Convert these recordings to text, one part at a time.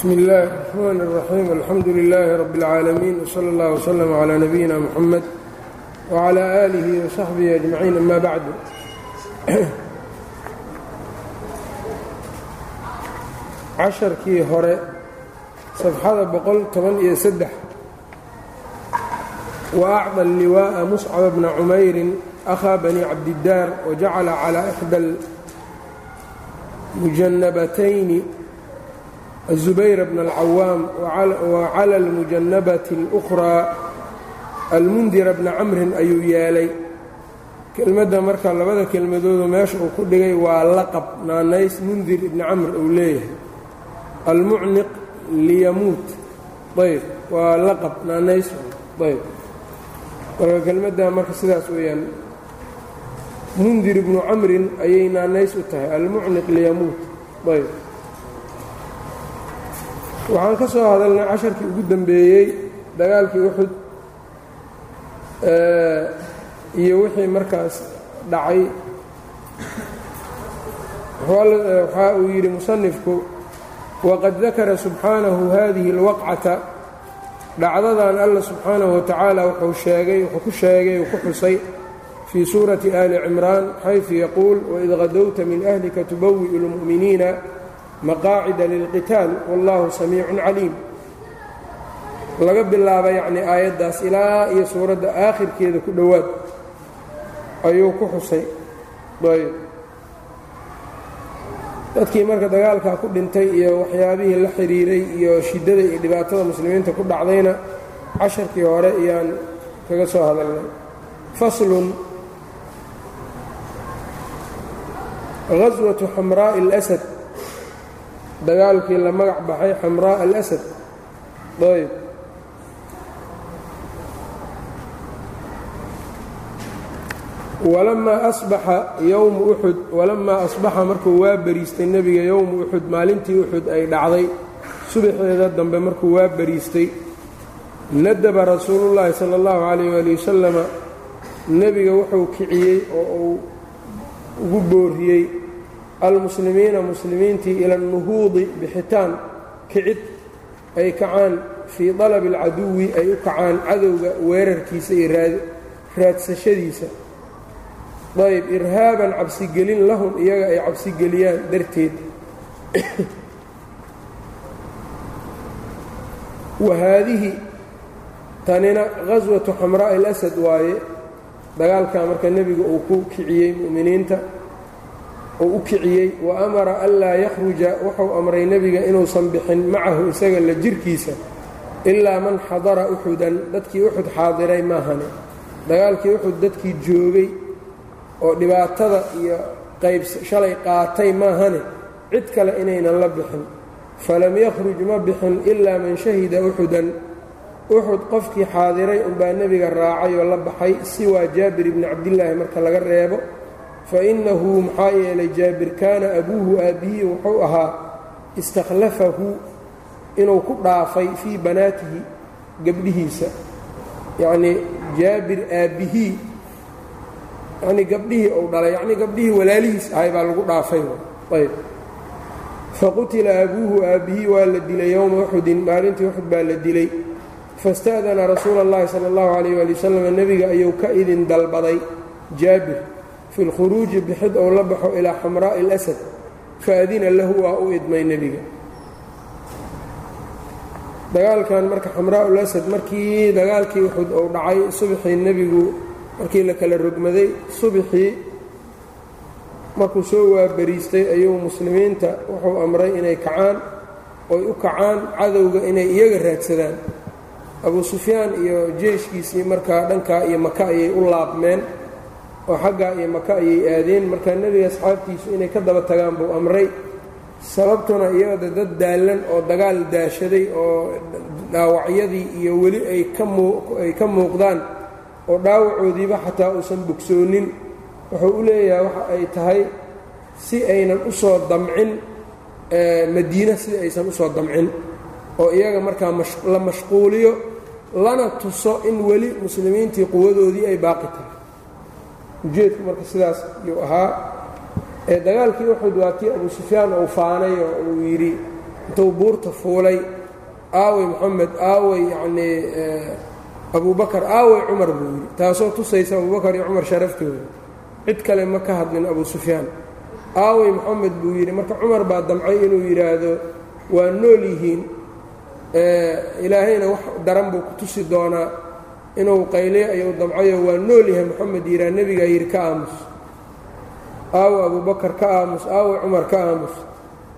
bsmi اllahi الرxman الرaxيim alxamdu لilaahi rab اlcaalamiin wslى اllah wslm عlى nabiyina mxamed wعlى آlihi وsaxbihi أجmaciin ama bacdu casharkii hore safxada boqol toban iyo saddex waacطى اlliwaaءa muscab bna cumayrin أkhا bani cabdidaar wajacala calى إxdى mujannabatayni الزubayr bn الcawaam wclى اlmujanabة الأkhrى almundira bna camrin ayuu yeelay kelmadda marka labada kelmadoodu meesha uu ku dhigay waa laqab naanays mundir ibni camr uu leeyahay almucniq liyamuut ayb waa laqab naanays ayb marka kelmadda marka sidaas weeyaan mundir ibnu camrin ayay naanays u tahay almucniq liyamuut ayb waxaan ka soo hadalnay casharkii ugu dambeeyey dagaalkii uxud iyo wixii markaas dhacay. Waxa uu yidhi musanifku waqad dakara subxaanahu hadihi اlwaqcata dhacdadan alla subxaanahu watacaala wuxuu sheegay wuxuu ku sheegay uu ku xusay fii suurati ali cimraan xaysu yaquul waid qadowta min ahlika tubawi'u اlmu'miniina maqaacida lilqitaal wallahu samiicun caliim. Laga bilaaba yacnii aayaddaas ilaa iyo suuradda aakhirkeeda ku dhowaad ayuu ku xusay. Ayb dadkii marka dagaalkaa ku dhintay iyo waxyaabihii la xidhiiray iyo shiddada iyo dhibaatada muslimiinta ku dhacdayna casharkii hore ayaan kaga soo hadalnay. Faslun gaswatu xamraa'i اlasad dagaalkii la magac baxay xamraa alasad. Ayb walamaa asbaxa yowmu uxud walamaa asbaxa markuu waa bariistay nebiga yowmu uxud maalintii uxud ay dhacday. Subaxeeda dambe markuu waa bariistay nadaba rasuulullaahi sala allahu calayh waali wasalama nebiga wuxuu kiciyey oo uu ugu booriyey almuslimiina muslimiintii ila alnuhuudi bixitaan kicid ay kacaan fii dalabi alcaduwi ay u kacaan cadowga weerarkiisa iyo raadsashadiisa. Ayb irhaaban cabsigelin lahum iyaga ay cabsigeliyaan darteed. Wa haadihi tanina gaswatu xamraa'i alasad waaye dagaalkaa marka nebiga uu ku kiciyey mu'miniinta uu u kiciyey wa amara anlaa yakhruja wuxuu amray nebiga inuusan bixin macahu isaga la jirkiisa ilaa man xadara uxudan dadkii uxud xaadiray maahane dagaalkii uxud dadkii joogay oo dhibaatada iyo qayb shalay qaatay maahane cid kale inaynan la bixin. Falam yakhruj ma bixin ilaa man shahida uxudan. Uxud qofkii xaadiray unbaa nebiga raacay oo la baxay siwaa jaabir ibni cabdillaahi marka laga reebo fa innahu maxaa yeelay jaabir kaana abuuhu aabbihii wuxuu ahaa istakhlafahu inuu ku dhaafay fii banaatihi gabdhihiisa yacnii jaabir aabbihii yacnii gabdhihii uu dhalay yacnii gabdhihii walaalihiis ahay baa lagu dhaafay ayb faqutila abuuhu aabbihii waa la dilay yowma uxudin maalintii uxud baa la dilay fasta'dana rasuula اllahi sala اllahu calayh waali wasalam nebiga ayuu ka idin dalbaday jaabir fi lkhuruuji bixid ou la baxo ilaa xamraa'i اlasad faadina lahu waa u idmay nebiga. Dagaalkan marka xamraa ulasad markii dagaalkii uxud uu dhacay subaxii nebigu markii la kala rogmaday subaxii markuu soo waabariistay ayuu muslimiinta wuxuu amray inay kacaan oy u kacaan cadowga inay iyaga raadsadaan. Abuu sufyaan iyo jeeshkiisii markaa dhankaa iyo maka ayay u laabmeen oo xaggaa iyo maka ayay aadeen. Markaa nebiga asxaabtiisu inay ka daba tagaan buu amray. Sababtuna iyada dad daallan oo dagaal daashaday oo dhaawacyadii iyo weli ay ka muuqdaan oo dhaawacoodiiba xataa uusan bogsoonin wuxuu u leeyahay waxa ay tahay si aynan u soo damcin madiina si aysan u soo damcin. Oo iyaga markaa la mashquuliyo lana tuso in weli muslimiintii quwadoodii ay baaqi tahay ujeedku marka sidaas yuu ahaa. Ee dagaalkii uxud waa kii abu sufyaan uu faanay oo uu yidhi intuu buurta fuulay aawey moxamed aawey yacnii abubakar aawey cumar buu yidhi. Taasoo tusaysa abubakar iyo cumar sharaftooda. Cid kale ma ka hadlin abu sufyaan. Aawey moxamed buu yidhi. Marka cumar baa damcay inuu yidhaahdo waa nool yihiin ilaahayna wax daran buu ku tusi doonaa inuu qayliyo ayuu damcayo waa nool yahay moxamed yidhaha nebigaa yidhi ka aamus. Aawo abubakar ka aamus aawo cumar ka aamus.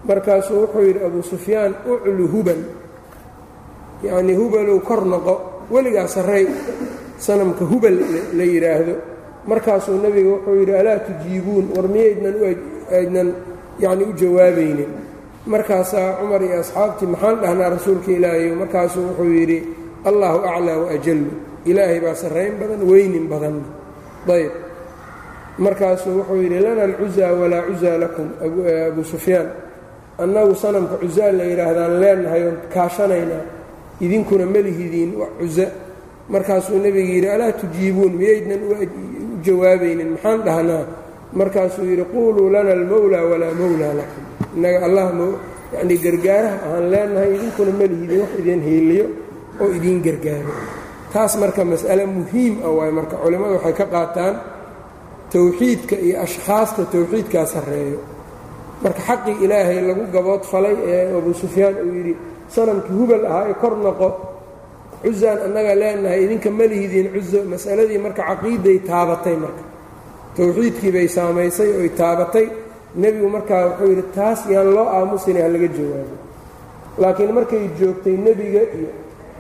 Markaasuu wuxuu yidhi abu sufyaan uclu hubal. Yacnii hubalow kor noqo weligaa sarray sanamka hubal la yidhaahdo markaasuu nebiga wuxuu yidhi alaa tujiibuun? War miyaydnan aydnan yacni u jawaabaynin. Markaasaa cumar iyo asxaabtii maxaan dhahnaa rasuulka ilaahay markaasuu wuxuu yidhi allahu aclaa waajallu ilaahay baa sarrayn badan weynin badanna ayb markaasuu wuxuu yidhi lana alcuzaa walaa cuzaa lakum abu sufyaan. Annagu sanamka cuzaa la yidhaahdaan leenahay oon kaashanaynaa idinkuna melihidiin cuza markaasuu nebiga yidhi alaa tujiibuun? Miyaydnan u jawaabaynin maxaan dhahnaa? Markaasuu yidhi quuluu lana almowlaa walaa mowlaa lakum. Innaga allah yanii gargaaraha ahaan leenahay idinkuna melihidiin wax idin hiiliyo oo idiin gargaaro taas marka mas'ale muhiim ah waay marka culimmadu waxay ka qaataan towxiidka iyo ashkhaasta towxiidkaa sarreeyo. Marka xaqii ilaahay lagu gabood falay ee abu sufyaan uu yidhi sanamkii hubal ahaa ee kor noqo cusaan annaga leenahay idinka melihidiin cuso mas'aladii marka caqiiday taabatay marka. Towxiidkii bay saamaysay oy taabatay. Nebigu markaa wuxuu yidhi taas yaan loo aamusina ha laga jawaabo laakiin markay joogtay nebiga iyo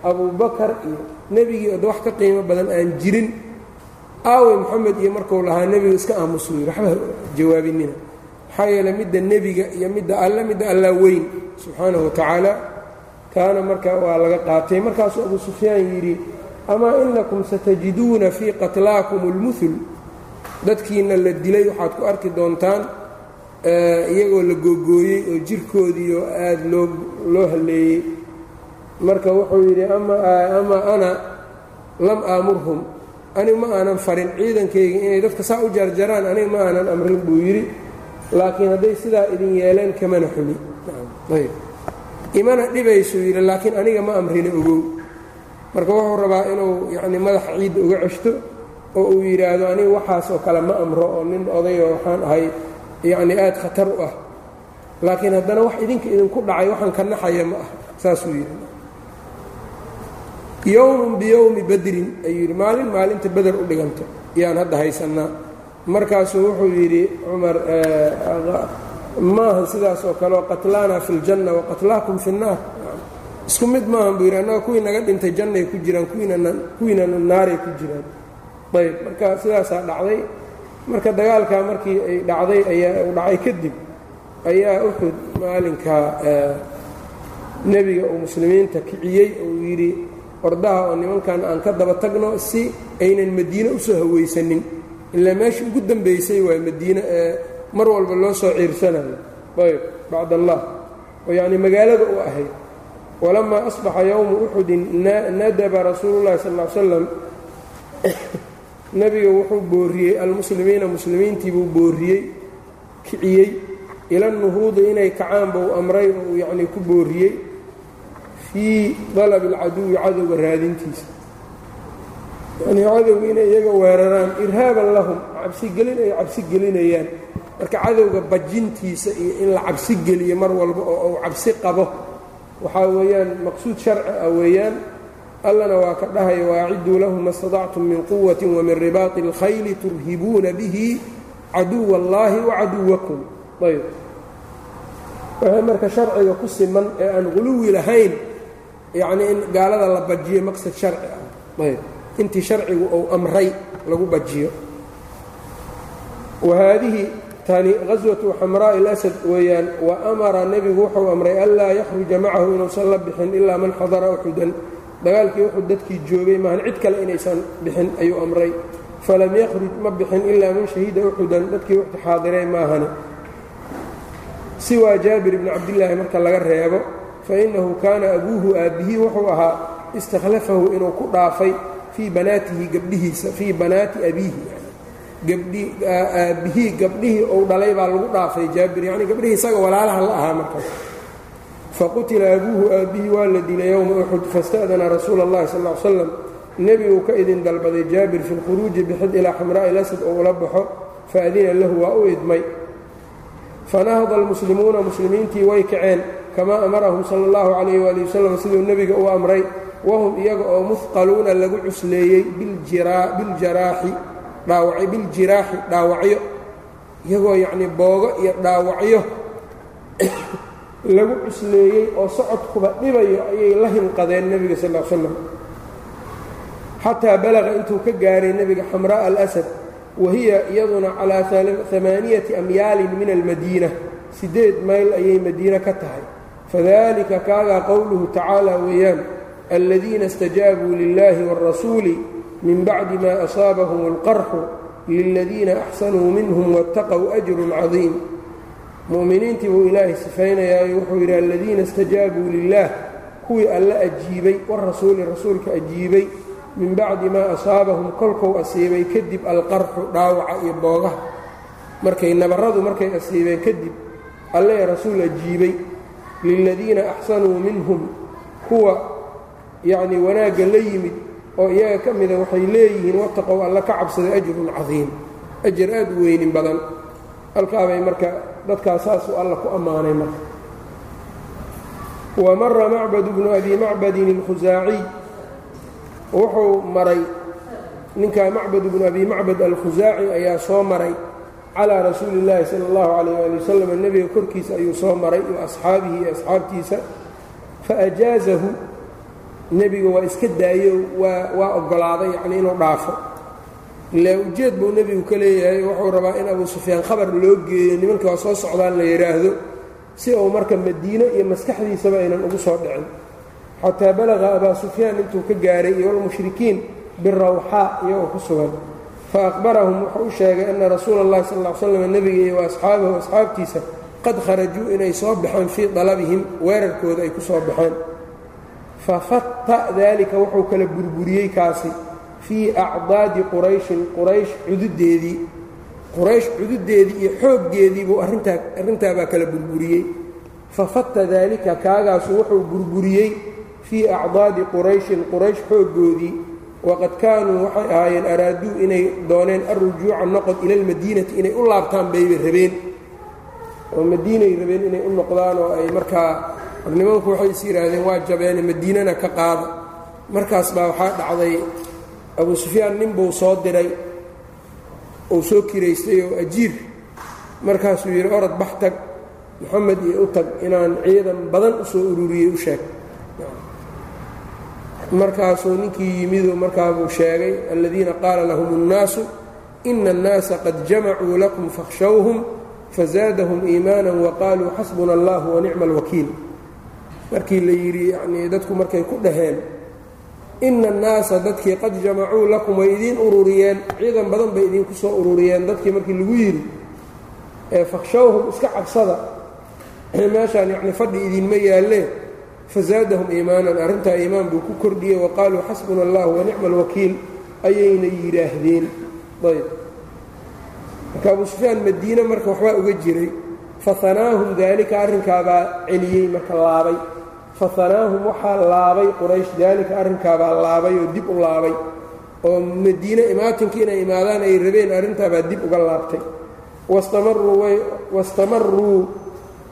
abubakar iyo nebigii od wax ka qiimo badan aan jirin. Aawey moxamed iyo markuu lahaa nebigu iska aamusu yidhi waxba jawaabinina maxaa yeele midda nebiga iyo midda alle midda allaa weyn subxaanahu watacaala kaana marka waa laga qaatay. Markaasuu abu sufyaan yidhi amaa inakum satajiduuna fii qatlaakum اlmuhul dadkiina la dilay waxaad ku arki doontaan iyagoo la googooyey oo jirkoodii oo aada loo loo halleeyey marka wuxuu yidhi ama ana lam aamurhum anigu ma aanan farin ciidankayga inay dadka saa u jarjaraan aniga ma aanan amrin buu yidhi. Laakiin hadday sidaa idin yeeleen kamana xumi. Imana dhibaysuu yidhi laakiin aniga ma amrina ogow. Marka wuxuu rabaa inuu yacni madaxa ciidda uga ceshto oo uu yidhaahdo aniga waxaas oo kale ma amro oo nin odayoo waxaan ahay yacni aada khatar u ah. Laakiin haddana wax idinka idinku dhacay waxaan ka naxaya ma ah saasuu yidhi yowmun biyowmi badrin ayuu yidhi maalin maalinta beder u dhiganto. Yaan hadda haysannaa markaasuu wuxuu yidhi cumar maaha sidaas oo kale oo qatlaana fi ljanna wa qatlaakum fi nnaar isku mid maahan buu yidhi annaga kuwii naga dhintay jannay ku jiraan kuwiinana naaray ku jiraan. Ayb marka sidaasaa dhacday. Marka dagaalkaa markii ay dhacday ayaa uu dhacay kadib ayaa uxud maalinka nebiga uu muslimiinta kiciyey uu yidhi ordaha oo nimankan aan ka daba tagno si aynan madiine u soo hawaysanin ilaa meeshii ugu dambaysay waa madiine ee mar walba loo soo ciirsanayo. Ayb bacd allah oo yacni magaalada u ahayd walamaa asbaxa yowmu uxudin nadaba rasuulu llahi sal l slam nebiga wuxuu booriyey almuslimiina muslimiintii buu booriyey kiciyey. Ila nuhuudi inay kacaan buu amray oo uu yacnii ku booriyey fii dalabi alcaduwi cadowga raadintiisa. Yacnii cadowga inay iyaga weeraraan irhaaban lahum cabsigelin ay cabsi gelinayaan. Marka cadowga bajintiisa iyo in la cabsi geliyo mar walba oo uu cabsi qabo waxaa weeyaan maqsuud sharci ah weeyaan allana waa ka dhahaya waaciduu lahum ma stadactum min quwati wamin ribaaqi اlkhayli turhibuuna bihi caduwa اllahi wacaduwakum ayb. Waxay marka sharciga ku siman ee aan quluwi lahayn yacnii in gaalada la bajiyo maqsad sharci ah. Ayb. Intii sharcigu uu amray lagu bajiyo. Wa haadihi tani gaswatu xamraa'i اlasad weeyaan wa amara nebigu wuxuu amray anlaa yakhruja macahu inuusan la bixin ilaa man xadara uxudan dagaalkii wuxuu dadkii joogay maahan cid kale inaysan bixin ayuu amray. Falam yakhruj ma bixin ilaa man shahida uxudan dadkii waqti xaadiray maahane siwaa jaabir bni cabdillaahi marka laga reebo fa innahu kaana abuuhu aabbihii wuxuu ahaa istakhlafahu inuu ku dhaafay fii banaatihi gabdhihiisa fii banaati abiihi. Aabbihii gabdhihii ou dhalay baa lagu dhaafay jaabir yacnii gabdhihii isaga walaalaha la ahaa markaas faqutila abuuhu aabbihii waa la dilay yowma uxud fasta'dana rasuula اllahi sal ly slam nebiguu ka idin dalbaday jaabir fi lkhuruuji bixid ilaa xamraa'i lasad oo ula baxo faadina lahu waa u idmay. Fanahda almuslimuuna muslimiintii way kaceen kamaa amarahum sala allahu calayh waali wasalam siduu nebiga u amray wahum iyaga oo muhqaluuna lagu cusleeyey biljaraaxi biljiraaxi dhaawacyo iyagoo yacnii boogo iyo dhaawacyo lagu cusleeyey oo socodkuba dhibayo ayay la hinqadeen nebiga sal l slam xataa balaqa intuu ka gaaray nebiga xamraa'a alasad wa hiya iyaduna calaa amaaniyati amyaalin min almadiina. Siddeed mayl ayay madiine ka tahay fadalika kaagaa qowluhu tacaala weeyaan aladiina اstajaabuu lilahi wاlrasuuli min bacdi ma asaabahum اlqarxu liladiina axsanuu minhum waاtaqow ajrun cadiim mu'miniintii buu ilaahay sifaynayaa wuxuu yidhi aladiina istajaabuu lilaah kuwii alla ajiibay warasuuli rasuulka ajiibay min bacdi maa asaabahum kolkou asiibay kadib alqarxu dhaawaca iyo boogaha markay nabarradu markay asiibeen kadib alle rasuul ajiibay liladiina axsanuu minhum kuwa yacnii wanaagga la yimid oo iyaga ka mida waxay leeyihiin wataqow alla ka cabsaday ajrun cadiim ajar aad u weynin badan halkaabay marka dadkaas saasuu alla ku ammaanay marka wa mara macbad bnu abi macbadin اlkhusaaciy wuxuu maray ninkaa macbad bnu abi macbad alkhusaaci ayaa soo maray calىa rasuuli اllaahi salى اllahu alayh ali wasalam nebiga korkiisa ayuu soo maray wa asxaabihi iyo asxaabtiisa faajaazahu nebiga waa iska daayo waa waa oggolaaday yacnii inuu dhaafo ilaa ujeed buu nebigu ka leeyahay wuxuu rabaa in abuu sufyaan khabar loo geeyo nimanka waa soo socdaan la yidhaahdo si uu marka madiino iyo maskaxdiisaba aynan ugu soo dhicin xataa balaqa abaa sufyaan intuu ka gaaray iyo almushrikiin birawxaa iyagoo ku sugan fa aqbarahum wuxuu u sheegay anna rasuula اllahi sal ll slam nebiga iyo asxaabtiisa qad kharajuu inay soo baxeen fii dalabihim weerarkooda ay ku soo baxeen fafatta daalika wuxuu kala burburiyey kaasi fii acdaadi qurayshin quraysh cududeedii quraysh cududeedii iyo xooggeedii buu arrintaa arrintaabaa kala burburiyey fafatta daalika kaagaasu wuxuu burburiyey fii acdaadi qurayshin quraysh xooggoodii waqad kaanuu waxay ahaayeen araaduu inay dooneen alrujuuca noqod ila almadiinati inay u laabtaan bayba rabeen oo madiinay rabeen inay u noqdaan oo ay markaa nimanku waxay is yidhaahdeen waa jabeene madiinana ka qaada markaas baa waxaa dhacday abuu sufyaan nin buu soo diray uu soo kiraystay oo ajiir markaasuu yidhi orod bax tag moxamed iyo u tag inaan ciidan badan u soo ururiyey u sheeg markaasuu ninkii yimiduu markaabuu sheegay aladiina qaala lahum اnnaasu ina اnnaasa qad jamacuu lakum fakhshawhum fazaadahum iimaana waqaaluu xasbuna allah wanicma alwakiil. Markii la yidhi yanii dadku markay ku dhaheen ina annaasa dadkii qad jamacuu lakum way idiin ururiyeen ciidan badan bay idiinku soo ururiyeen dadkii markii lagu yidhi ee fakhshawhum iska cabsada meeshaan yacni fadhi idiinma yaallee fazaadahum iimaanan. Arrintaa iimaan buu ku kordhiyey. Wa qaaluu xasbuna allah wanicma alwakiil. Ayayna yidhaahdeen. Ayb. Marka abuu sufyaan madiine marka waxbaa uga jiray fahanaahum daalika arrinkaabaa celiyey marka laabay. Fahanaahum waxaa laabay quraysh daalika arrinkaabaa laabay oo dib u laabay. Oo madiine imaatinkii inay imaadaan ay rabeen arrintaabaa dib uga laabtay. Wastamaruu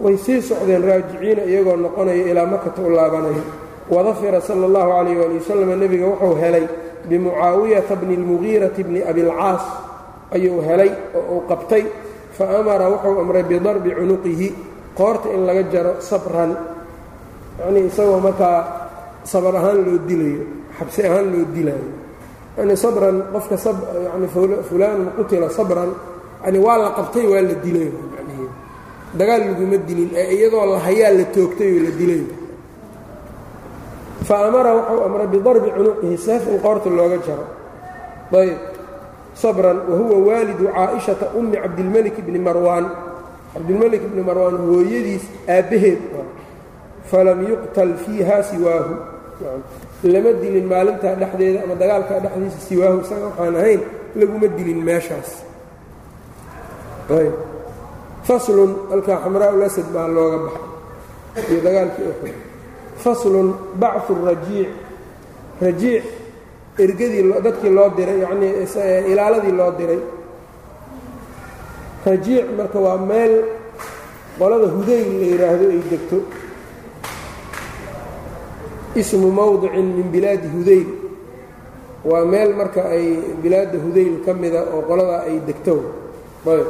way sii socdeen raajiciina iyagoo noqonaya ilaa makata u laabanayo wadafira sala اllahu calayh ali wasalam nebiga wuxuu helay bimucaawiyata bni اlmugiirati bni abilcaas ayuu helay oo uu qabtay. Fa amara wuxuu amray bidarbi cunuqihi qoorta in laga jaro sabran. Yacnii isagoo markaa sabar ahaan loo dilayo xabsi ahaan loo dilayo. Yani sabran qofka yani fulaanun qutila sabran. Yani waa la qabtay waa la dilayo dagaal laguma dilin ee iyadoo la hayaa la toogtay oo la dilay. Fa amara wuxuu amray bidarbi cunuqihi seef in qoorta looga jaro. Ayb sabran wa huwa waalidu caaishata ummi cabdilmelik bni marwaan. Cabdilmelik bni marwaan hooyadiis aabbaheed. Falam yuqtal fiiha siwaahu. Lama dilin maalintaa dhexdeeda ama dagaalkaa dhexdiisa siwaahu isaga waxaan ahayn laguma dilin meeshaas. Ayb faslun alkaa xamraa ulasad baa looga baxay. Iyo dagaalkii uxud faslun bachu rajiic. Rajiic ergadii dadkii loo diray yacnii ilaaladii loo diray. Rajiic marka waa meel qolada hudayl la yidhaahdo ay degto. Ismu mowdicin min bilaadi hudayl waa meel marka ay bilaadda hudayl ka mida oo qoladaa ay degto. Ayb ayb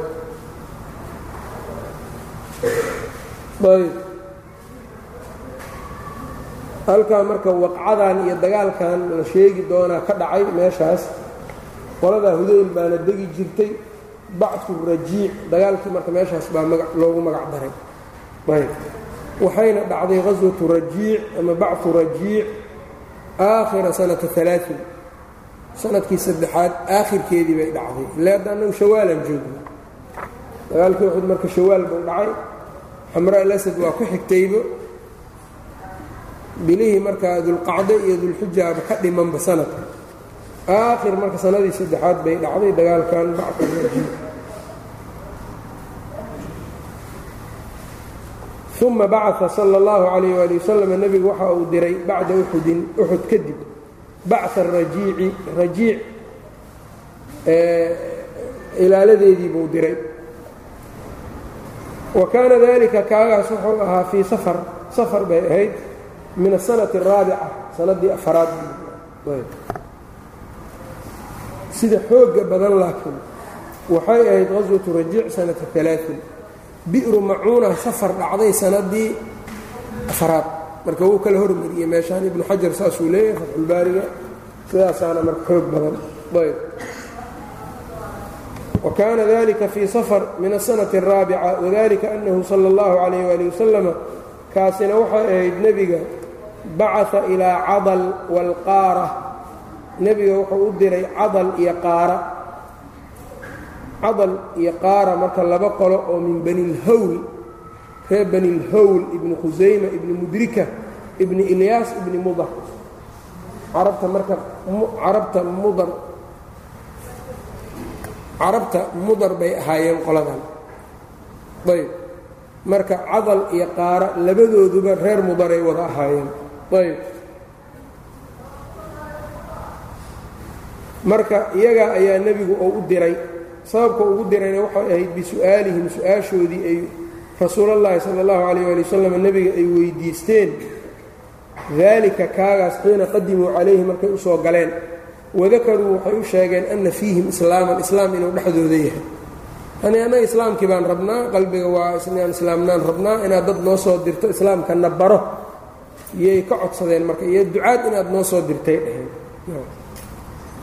halkaa marka waqcadan iyo dagaalkan la sheegi doonaa ka dhacay meeshaas. Qoladaa hudayl baana degi jirtay bachu rajiic. Dagaalkii marka meeshaas baa loogu magac daray. Ayb waxayna dhacday qaswatu rajiic ama bachu rajiic aakhira sanata alaain sannadkii saddexaad aakhirkeedii bay dhacday. Ile hadda annagu shawaalan joogno. Dagaalkii uxud marka shawaal buu dhacay xamraa alasad waa ku xigtaybo. Bilihii markaa dulqacdo iyo dulxujaaba ka dhimanba sanadka. Aakhir marka sanadii saddexaad bay dhacday dagaalkan rajiic uma bacaa sala اllahu calayh waali wasalam nebigu waxa uu diray bacda uxudin uxud kadib. Bacha rajiici rajiic ilaaladeedii buu diray wa kaana dalika kaagaas wuxuu ahaa fii safar safar bay ahayd min asanati araabica sanadii afaraad. Sida xooga badan laakiin waxay ahayd qaswatu rajiic sanata alaain bi'ru macuuna safar dhacday sanadii afaraad. Marka wuu kala hormariyey meeshaan ibnu xajar saasuu leeyahay fatxulbaariga sidaasaana marka xoog badan. Ayb wa kaana dalika fii safar min asanati araabica wadalika annahu sala اllahu calayh wali wasalama kaasina waxay ahayd nebiga bacaa ilaa cadal waalqaara nebiga wuxuu u diray cadal iyo qaara cadal iyo qaara marka laba qolo oo min bani lhawl reer bani lhawl ibni khusayma ibni mudrika ibni ilyaas ibni mudar carabta marka carabta mudar carabta mudar bay ahaayeen qoladan. Ayb. Marka cadal iyo qaara labadooduba reer mudaray wada ahaayeen. Ayb. Marka iyagaa ayaa nebigu oo u diray. Sababka ugu dirayna waxay ahayd bisu'aalihim su'aashoodii ay rasuulallaahi sala allahu calayh waali wasalam nebiga ay weydiisteen. Daalika kaagaas xiina qadimuu calayhi markay u soo galeen wadakaruu waxay u sheegeen anna fiihim islaaman islaam inuu dhexdooda yahay. Yani annaga islaamkii baan rabnaa qalbiga waa inaan islaamnaan rabnaa inaad dad noo soo dirto islaamkana baro. Iyay ka codsadeen marka iyo ducaad inaad noo soo dirtay dheheen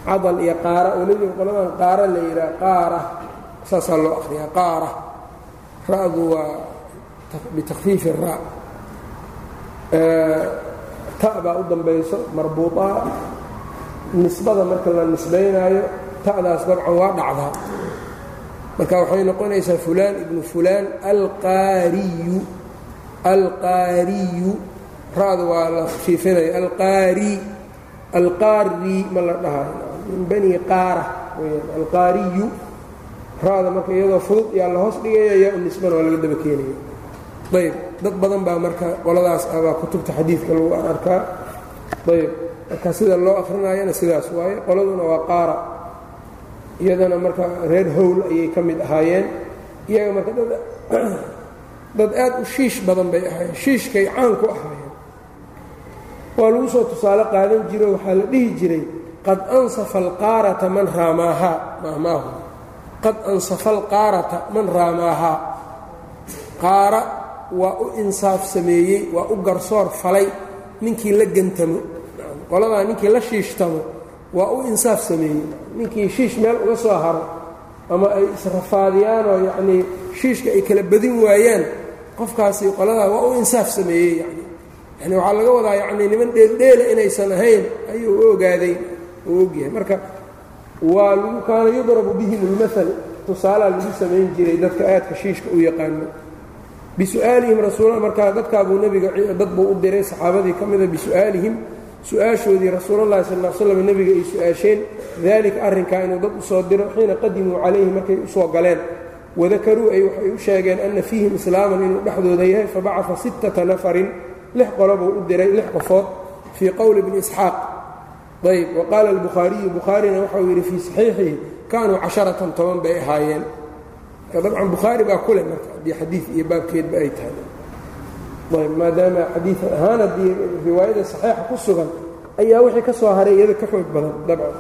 cadal iyo qaara oo nebiga qoladan qaara la yidhaha qaara. Saasaa loo akhriyaa qaara. Ra'du waa bitakfiifi ra. Ta baa u dambayso marbuuطaa nisbada marka la nisbaynaayo ta'daas dabcan waa dhacdaa marka waxay noqonaysaa fulaan ibnu fulaan alqaariyu alqaariyu ra'da waa la fiifinaya alqaari alqaari ma la dhahayo min bani qaara weyaan alqaariyu ra'da marka iyadoo fudud yaa la hoos dhigaya yaa u nisbana waa laga daba keenaya. Ayb dad badan baa marka qoladaas abaa kutubta xadiidka lagu arkaa. Ayb marka sida loo akrinayana sidaas waaye qoladuna waa qaara. Iyadana marka reer howl ayay ka mid ahaayeen. Iyaga marka dad aad u shiish badan bay ahaayeen. Shiishkay caan ku ahaayeen. Waa lagu soo tusaale qaadan jiro waxaa la dhihi jiray qad ansafa alqaarata man raamaahaa. Maahmaahu qad ansafa alqaarata man raamaahaa. Qaara waa u insaaf sameeyey waa u garsoor falay ninkii la gantamo qoladaa ninkii la shiishtamo waa u insaaf sameeyey. Ninkii shiish meel uga soo haro ama ay israfaadiyaanoo yacnii shiishka ay kala badin waayaan qofkaasi qoladaa waa u insaaf sameeyey yani yani waxaa laga wadaa yacnii niman dheeldheela inaysan ahayn ayuu u ogaaday uu ogyahay marka waa lagu kaana yudrabu bihim اlmaal tusaalaa lagu samayn jiray dadka aadka shiishka u yaqaano. Bisu'aalihim rasuul markaa dadkaabuu nebiga dad buu u diray saxaabadii ka mida bisu'aalihim su'aashoodii rasuulallahi sal l slam nebiga ay su'aasheen daalika arrinkaa inuu dad u soo diro xiina qadimuu calayhi markay u soo galeen. Wadakaruu ay waxay u sheegeen ana fiihim islaaman inuu dhexdooda yahay fabacaa sittata nafarin lix qolobuu u diray lix qofood fii qowli bni isxaaq. Ayb wa qaala albukhaariyu bukhaarina waxau yidhi fii saxiixihi kaanuu casharatan toban bay ahaayeen. Dabcan bukhaari baa kule marka haddii xadiid iyo baabkeedba ay tahay maadaama xadiid ahaan haddii riwaayada saxiixa ku sugan ayaa wixii ka soo haray iyada ka xoog badan dabcan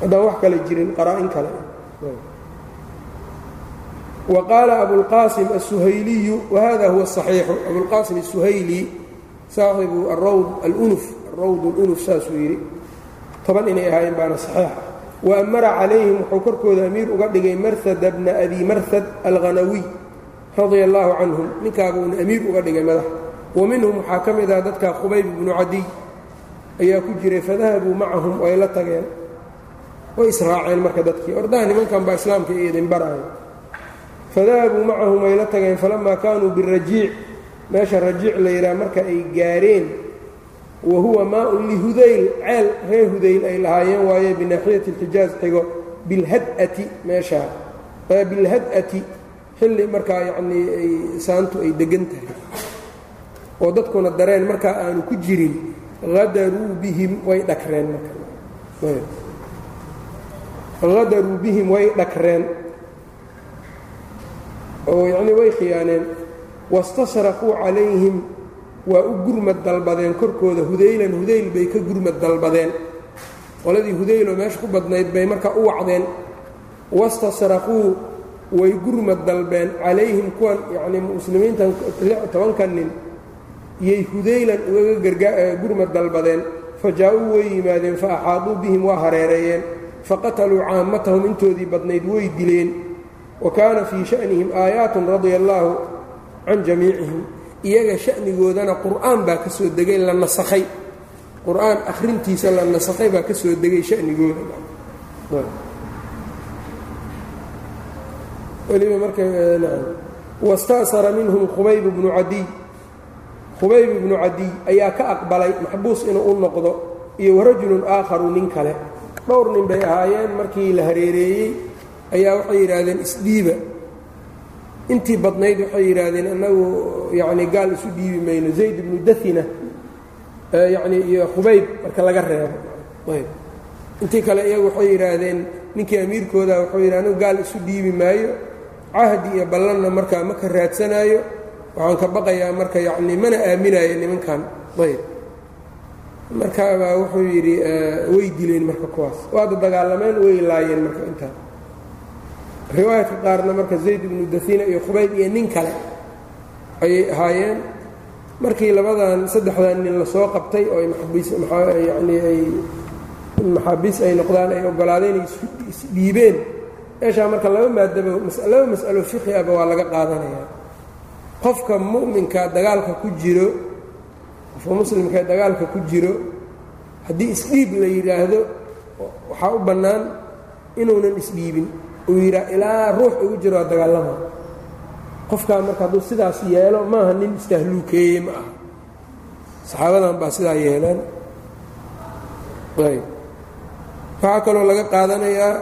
haddaan wax kale jirin qaraa-in kale. Wa qaala asuhayliyu wahada huwa saxiixu. Abulqaasim asuhayli saaxibu arawd alunuf arawd alunuf saasuu yidhi toban inay ahaayeen baana saxiixa. Wa amara calayhim wuxuu korkooda amiir uga dhigay marhada bna abi marhad alghanawiy radia allaahu canhum ninkaabuuna amiir uga dhigay madax. Wa minhum waxaa ka mid ah dadka khubayb ibnu cadiy. Ayaa ku jiray fadahabuu macahum way la tageen. Way israaceen marka dadkii. Ordaha nimankan baa islaamka iyo idin baraayo. Fadahabuu macahum way la tageen falamaa kaanuu birajiic meesha rajiic la yidhaha marka ay gaareen wa huwa maa-un lihudayl ceel reer hudayl ay lahaayeen waaye binaaxiyati اlxijaaz xigo bilhad'ati meeshaa bilhad'ati xilli markaa yacnii ay saantu ay degan tahay. Oo dadkuna dareen markaa aanu ku jirin hadaruu bihim way dhakreen marhadaruu bihim way dhakreen. Oo yacnii way khiyaaneen. Wastashraquu calayhim waa u gurmad dalbadeen. Korkooda hudaylan hudayl bay ka gurmad dalbadeen. Qoladii hudayloo meesha ku badnayd bay markaa u wacdeen. Wastashraquu way gurmad dalbeen calayhim kuwan yacnii muslimiintan tobankan nin yay hudaylan ugaga gurmad dalbadeen. Fa jaa-uu way yimaadeen fa axaaduu bihim waa hareereeyeen. Faqataluu caammatahum intoodii badnayd way dileen. Wa kaana fii sha'nihim aayaatun radia allaahu can jamiicihim. Iyaga sha'nigoodana qur'aan baa ka soo degay la nasakhay. Qur'aan akhrintiisa la nasakhay baa ka soo degay shanigooda weliba marka wasta'sara minhum khubayb bnu cadiy khubayb ibnu cadiy ayaa ka aqbalay maxbuus inuu u noqdo iyo warajulun aakharu nin kale. Dhowr nin bay ahaayeen markii la hareereeyey ayaa waxay yidhaahdeen isdhiiba intii badnayd waxay yidhaahdeen annagu yacni gaal isu dhiibi mayno. Zayd ibnu dahina yacni iyo khubayb marka laga reebo. Ayb. Intii kale iyagu waxay yidhaahdeen ninkii amiirkooda wuxuu yidhi anigu gaal isu dhiibi maayo cahdi iyo ballanna markaa ma ka raadsanaayo waxaan ka baqayaa marka yacni mana aaminayo nimankan. Ayb. Markaabaa wuxuu yidhi way dileen marka kuwaas. Waada dagaalameen way laayeen marka intaa riwaayadka qaarna marka zayd ibnu dafina iyo khubayb iyo nin kale ayay ahaayeen. Markii labadan saddexdan nin la soo qabtay oo ay maxabiis yani ay maxaabiis ay noqdaan ay ogolaadeen ay isdhiibeen meeshaa marka laba maadaba laba mas'alo fiqi aba waa laga qaadanayaa qofka mu'minka dagaalka ku jiro qofka muslimka dagaalka ku jiro haddii isdhiib la yidhaahdo waxaa u bannaan inuunan isdhiibin. Uu yidhaa ilaa ruux ugu jiro dagaalama qofkaa marka hadduu sidaas yeelo maaha nin istahluukeeye ma aha. Saxaabadan baa sidaa yeeleen ayb waxaa kaloo laga qaadanayaa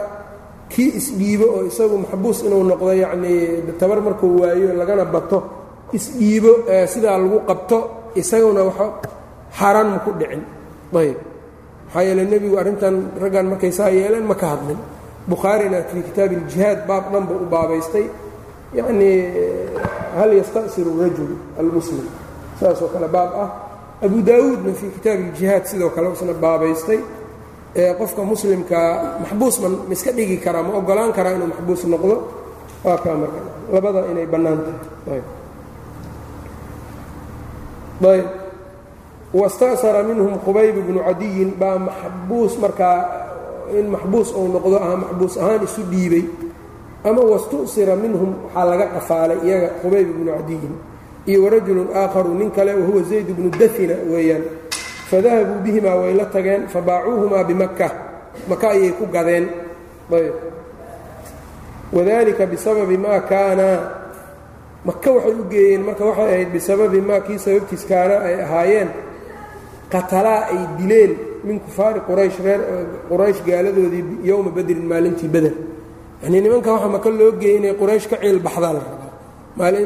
kii isdhiibo oo isagu maxbuus inuu noqdo yacnii tabar markuu waayo lagana bato isdhiibo sidaa lagu qabto isaguna wa xaaraan ma ku dhicin. Ayb maxaa yeele nebigu arrintan raggan markay saa yeeleen ma ka hadlin. Bukhaarina fii kitaabi iljihaad baab dhanba u baabaystay. Yacnii hal yasta'siru rajul almuslim. Saasoo kale baab ah. Abu daawuudna fii kitaabi iljihaad sidoo kale isna baabaystay ee qofka muslimkaa maxbuus ma ma iska dhigi karaa ma ogolaan karaa inuu maxbuus noqdo? Waa kaa marka. Labada inay bannaan tahay. Ayb. Wasta'sara minhum khubayb bnu cadiyin baa maxbuus markaa in maxbuus uu noqdo aha maxbuus ahaan isu dhiibay. Ama wastu'sira minhum waxaa laga qafaalay iyaga khubayb ibnu cadiyin iyo warajulun aakharu nin kale wahuwa zayd bnu dafina weeyaan fadahabuu bihimaa way la tageen fabaacuuhumaa bimakka. Maka ayay ku gadeen. Wadalika bisababi maa kaana. Maka waxay u geeyeen marka waxay ahayd bisababi maa kii sababtiis kaana ay ahaayeen qatalaa ay dileen min kufaari quraysh reer quraysh gaaladoodii yowma badrin maalintii beder yanii nimanka waxa maka loo geeyey inay quraysh ka ciil baxdaa la rabaa.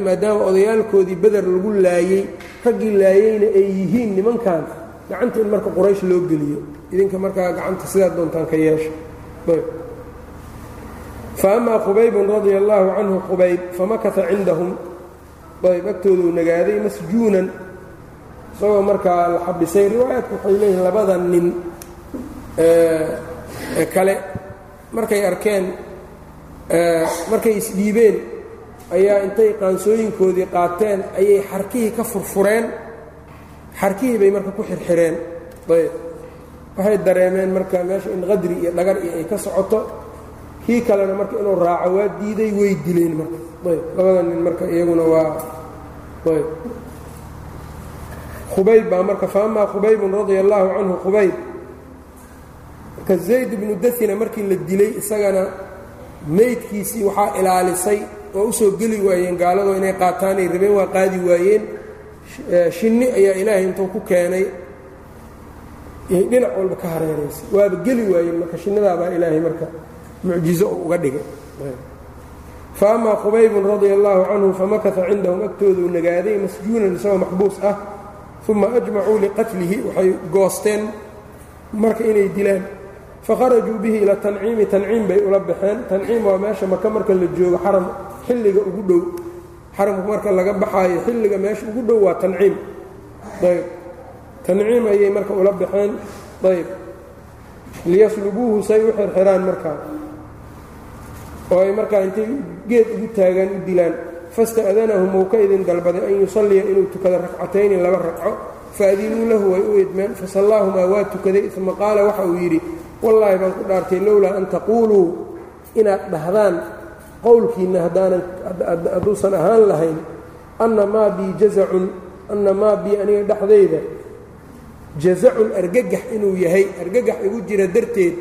Maadaama odayaalkoodii beder lagu laayey raggii laayeyna ay yihiin nimankan gacanta in marka quraysh loo geliyo idinka markaa gacanta sidaa doontaan ka yeesha faama qubaybun radia allaahu canhu qubayb famakata cindahum. Ayb agtooduu nagaaday masjuunan isagoo markaa la xabisay riwaayaadku waxay leeyihiin labada nin ee kale. Markay arkeen markay isdhiibeen ayaa intay qaansooyinkoodii qaateen ayay xarkihii ka furfureen xarkihii bay marka ku xirxireen. Ayb waxay dareemeen marka meesha in qadri iyo dhagar iyo ay ka socoto. Kii kalena marka inuu raaco waa diiday way dileen marka. Ayb labada nin marka iyaguna waa ayb khubayb baa marka faamaa khubaybun radia allaahu canhu khubayb. Marka zayd ibnu dafina markii la dilay isagana meydkiisii waxaa ilaalisay oo u soo geli waayeen gaaladoo inay qaataanay rabeen waa qaadi waayeen shinni ayaa ilaahay intuu ku keenay. Dhinac walba ka hareeraysay. Waaba geli waayeen marka shinnadaabaa ilaahay marka mucjizo uu uga dhigay. Fa amaa qubaybun radia allaahu canhu famakata cindahum agtooduu nagaaday masjuunan isagoo maxbuus ah uma ajmacuu liqatlihi waxay goosteen marka inay dilaan fakharajuu bihi ila tanciimi tanciim bay ula baxeen. Tanciim waa meesha maka marka la joogo xaram xilliga ugu dhow xaramka marka laga baxaayo xilliga meesha ugu dhow waa tanciim. Ayb tanciim ayay marka ula baxeen. Ayb liyaslubuuhu say u xirxiraan markaa oo ay markaa intay geed ugu taagaan u dilaan. Fasta'danahum uu ka idin dalbaday an yusalliya inuu tukado ragcatayni laba ragco faadinuu lahu way u idmeen. Fasallaahumaa waa tukaday. Uma qaala waxa uu yidhi wallaahi baan ku dhaartay lowlaa an taquuluu inaad dhahdaan qowlkiinna haddaanan hadduusan ahaan lahayn anna maa bii jazacun anna maa bii aniga dhexdayda jazacun argagax inuu yahay argagax igu jira darteed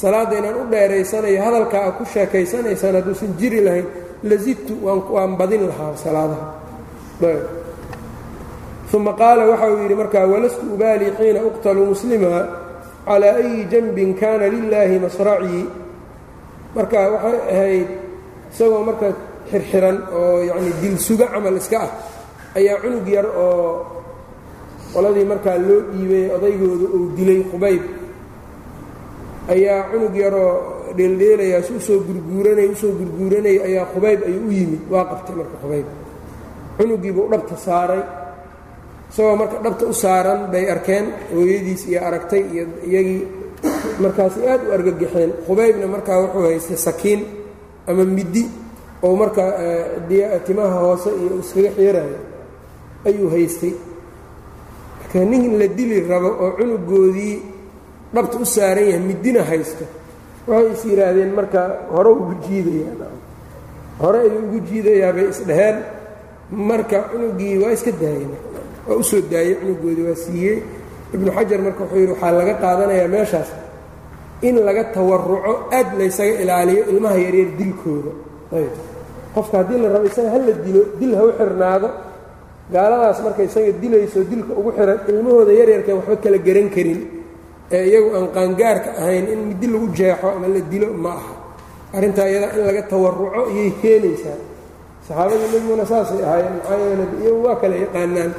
salaadda inaan u dheeraysanayo hadalkaa a ku sheekaysanaysaan hadduusan jiri lahayn lazidtu waan badin lahaa salaadaha. Uma qaala waxa uu yidhi markaa walastu ubaalii xiina uqtalu muslima calaa ayi janbin kaana lilaahi masracii marka waxay ahayd isagoo marka xirxiran oo yacni dil suga camal iska ah ayaa cunug yar oo qoladii markaa loo dhiibay odaygooda uu dilay qubayb. Ayaa cunug yaroo dheeldheelayaa si u soo gurguuranay u soo gurguuranayay ayaa qubayb ayuu u yimid waa qabtay marka qubayb. Cunugiibuu dhabta saaray isagoo marka dhabta u saaran bay arkeen hooyadiis iyo aragtay iyo iyagii markaasay aad u argagaxeen qubaybna markaa wuxuu haystay sakiin ama middi oo markaa timaha hoose iyo iskaga xiirayo ayuu haystay. Marka nin la dili rabo oo cunugoodii dhabta u saaran yahay middina haysto waxay is yidhaahdeen marka hore ugu jiidayaa hore ayuu ugu jiidayaa bay isdhaheen marka cunugii waa iska daayeen waa u soo daayey cunugoodii waa siiyey. Ibnu xajar marka wuxuu yidhi waxaa laga qaadanayaa meeshaas in laga tawaruco aad laysaga ilaaliyo ilmaha yaryar dilkooda. Qofka haddii la rabo isaga hala dilo dil ha u xirnaado gaaladaas marka isaga dilayso dilka ugu xiran ilmahooda yaryarkan waxba kala garan karin. Ee iyagu aan qaangaarka ahayn in midi lagu jeexo ama la dilo ma aha. Arrintaa iyada in laga tawaruco iyay keenaysaa saxaabadii nebiguna saasay ahaayeen maxaa yeele iyagu waa kala yaqaanaan.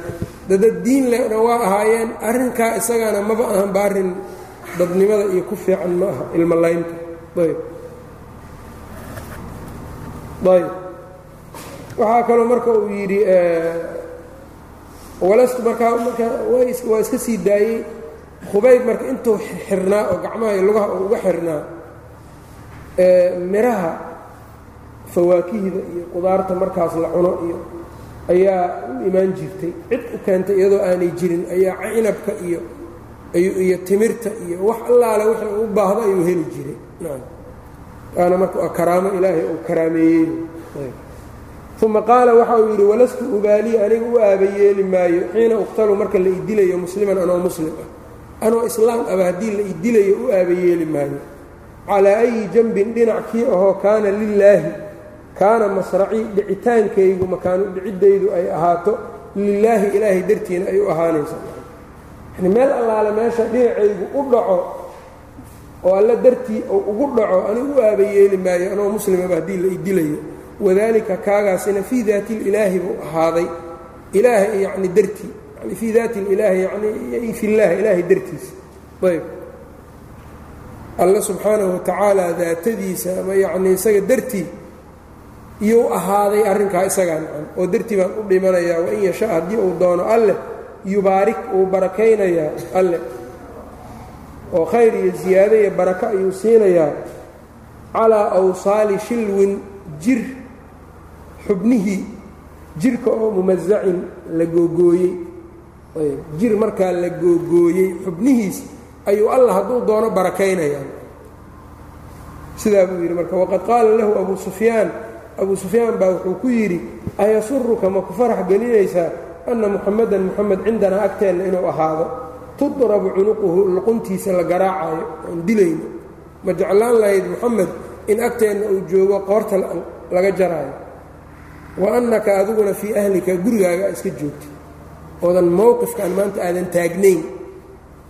Dadad diin dhan waa ahaayeen. Arrinkaa isagana maba ahan ba dadnimada iyo ku fiican ma aha ilmo laynta. Ayb ayb waxaa kaloo marka uu yidhi walastu markaa marka waa iska sii daayey. Khubayb marka intuu xirnaa oo gacmaha iyo lugaha uu uga xirnaa miraha fawaakihda iyo qudaarta markaas la cuno iyo ayaa u imaan jirtay. Cid u keentay iyadoo aanay jirin ayaa cinabka iyo iyo timirta iyo wax allaale wixii u baahdo ayuu heli jiray. Waana marka karaamo ilaahay uu karaameeyey. Uma qaala waxa uu yidhi walastu ubaalii aniga u aabayeeli maayo xiina uqtalu marka la idilayo musliman anoo muslim ah. Anoo islaam aba haddii la idilayo u aabayeeli maayo. Calaa ayi janbin dhinac kii ahoo kaana lilaahi kaana masracii dhicitaankaygu makaanu dhiciddaydu ay ahaato lilaahi ilaahay dartiina ay u ahaanayso yani meel allaale meesha dhinacaygu u dhaco oo alla dartii ou ugu dhaco anigu u aaba yeeli maayo anoo muslimaba haddii la idilayo wadaalika kaagaasina fii daati ilaahi buu ahaaday. Ilaaha yacni dartii yani fii daati ilaahi yani fi llahi ilaahay dartiisa ayb alla subxaanahu watacaala daatadiisa ama yacni isaga dartii iyou ahaaday arrinkaa isagaa nacan oo dartii baan u dhimanayaa wain yasha haddii uu doono alleh yubaarik uu barakaynayaa alleh oo khayr iyo ziyaado iyo barako ayuu siinayaa calaa awsaali shilwin jir xubnihii jirka oo mumasacin la googooyey. Jir markaa la googooyey xubnihiis ayuu allah hadduu doono barakaynayaa sidaa buu yidhi marka waqad qaala lahu abuu sufyaan abuu sufyaan baa wuxuu ku yidhi ayasuruka ma ku farax gelinaysaa anna muxamadan muxamed cindanaa agteenna inuu ahaado tudrabu cunuquhu luquntiisa la garaacayo oon dilayno. Ma jeclaan lahayd moxamed in agteenna uu joogo qoorta laga jaraayo? Wa annaka adiguna fii ahlika gurigaaga iska joogtid oodan mowqifkan maanta aadan taagnayn.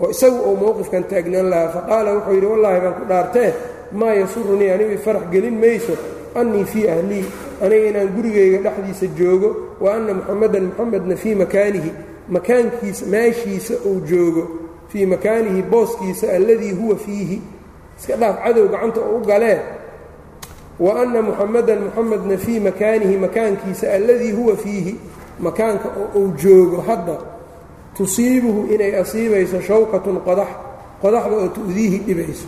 Oo isagu uu mowqifkan taagnaan lahaa faqaala wuxuu yidhi wallaahi baan ku dhaartee maa yasurunii anigu ifarax gelin mayso annii fii ahlii aniga inaan gurigayga dhexdiisa joogo wa anna muxamadan muxamedna fii makaanihi makaankiisa meeshiisa uu joogo fii makaanihi booskiisa alladii huwa fiihi. Iska dhaaf cadow gacanta oo u galee wa anna muxamadan muxamedna fii makaanihi makaankiisa alladii huwa fiihi. Makaanka oo uu joogo hadda tusiibuhu inay asiibayso shawkatun qodax qodaxda oo tu'diihi dhibayso.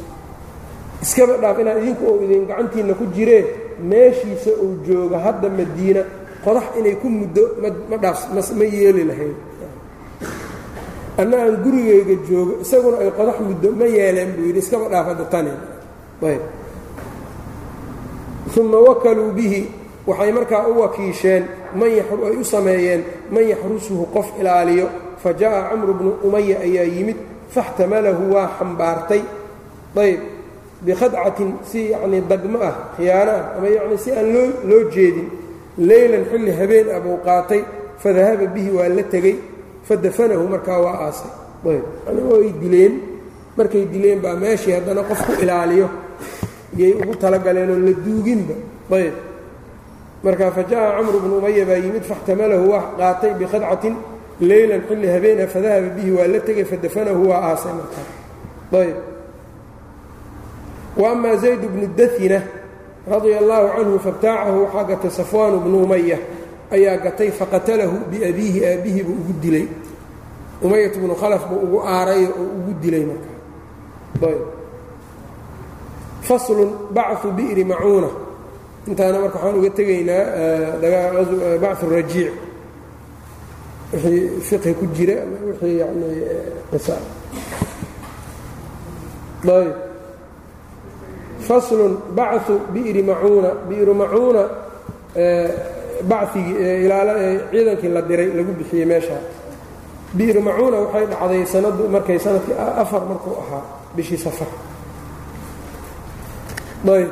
Iskaba dhaaf inaad idinku ou idin gacantiinna ku jiree meeshiisa uu joogo hadda madiina qodax inay ku muddo ma dhaaf ma yeeli lahayn. Anna aan gurigayga joogo isaguna ay qodax muddo ma yeeleen buu yidhi iskaba dhaaf hadda ayb. Uma wakaluu bihi waxay markaa u wakiisheen ay u sameeyeen man yaxrusuhu qof ilaaliyo fa jaءa camru bnu umaya ayaa yimid faاxtamalahu waa xambaartay. Ayb bikhadcatin si yacnii dagmo ah khiyaano ah ama yacni si aan loo loo jeedin leylan xilli habeen ah buu qaatay fadahaba bihi waa la tegey fadafanahu markaa waa aasay ayb yani way dileen markay dileen baa meeshii haddana qof ku ilaaliyo iyay ugu talagaleenoo la duuginba ayb marka fa jaءa camru bnu umaya baa yimid faاxtamalahu waa qaatay bikhadcatin leylan xilli habeen ah fadahaba bihi waa la tegey fadafanahu waa aasay markaa ayb وأma زayd bnu daثina radia الlahu canhu faاbtaacahu waxaa gatay safwaan bnu umaya ayaa gatay faqatalahu biabiihi aabbihi buu ugu dilay umayat bnu khalaf buu ugu aarayo oo ugu dilay markaa faslun bachu bi'ri macuuna intaana marka waxaan uga tegaynaa bachu rajiic wixii fiqhi ku jira wixii yani qisa ayb faslun bachu bi'ri macuuna bi'ru macuuna bacigii ciidankii la diray lagu bixiyey meeshaa bi'ru macuuna waxay dhacday sanaddu markay sannadkii afar markuu ahaa bishii safar. Ayb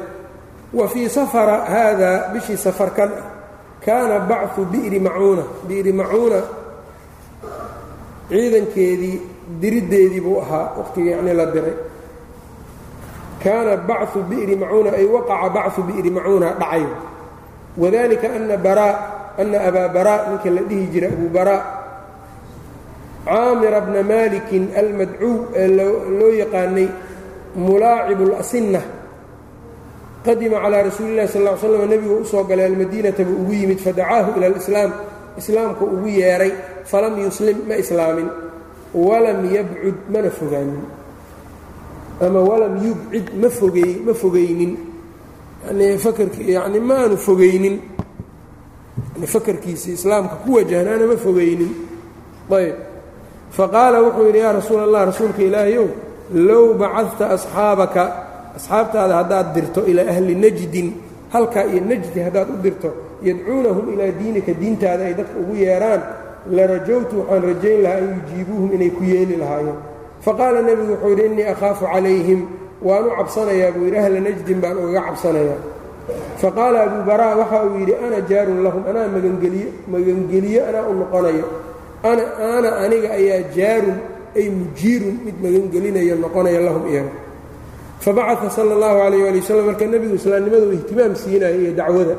wa fii safara haadaa bishii safarkan ah kaana bachu bi'ri macuuna bi'ri macuuna ciidankeedii diriddeedii buu ahaa waqtigii yacnii la diray kaana bachu bi'ri macuuna ay waqaca bachu bi'ri macuuna dhacay. Wadalika ana baraa ana abaa baraa ninka la dhihi jiray abu baraa caamira bna malikin almadcuw ee loo yaqaanay mulaacibu اlasinna qadima calaa rasuuli اllahi sal slam nebigu u soo galay almadiinata buu ugu yimid fadacaahu ila alislaam islaamku ugu yeedhay falam yuslim ma islaamin walam yabcud mana fogaanin ama walam yubcid ma fogey ma fogaynin yani fakarki yani maanu fogaynin yani fakarkiisii islaamka ku wajahnaana ma fogaynin ayb. Faqaala wuxuu yidhi yaa rasuul allah rasuulka ilaahayow low bacadta asxaabaka asxaabtaada haddaad dirto ilaa ahli najdin halkaa iyo najdi haddaad u dirto yadcuunahum ilaa diinika diintaada ay dadka ugu yeedhaan la rajowtu waxaan rajayn lahaa an yujiibuuhum inay ku yeeli lahaayeen faqaala nebigu wuxuu yidhi innii akhaafu calayhim. Waan u cabsanayaa buu yidhi ahla najdin baan ugaga cabsanayaa. Faqaala abuu baraa waxa uu yidhi ana jaarun lahum anaa magangeliyo magangeliyo anaa u noqonayo. Ana aniga ayaa jaarun ay mujiirun mid magangelinayo noqonaya lahum iyaga. Fabacaa sala اllahu alayh ali wasalam marka nebigu islaamnimadu ihtimaam siinaya iyo dacwada.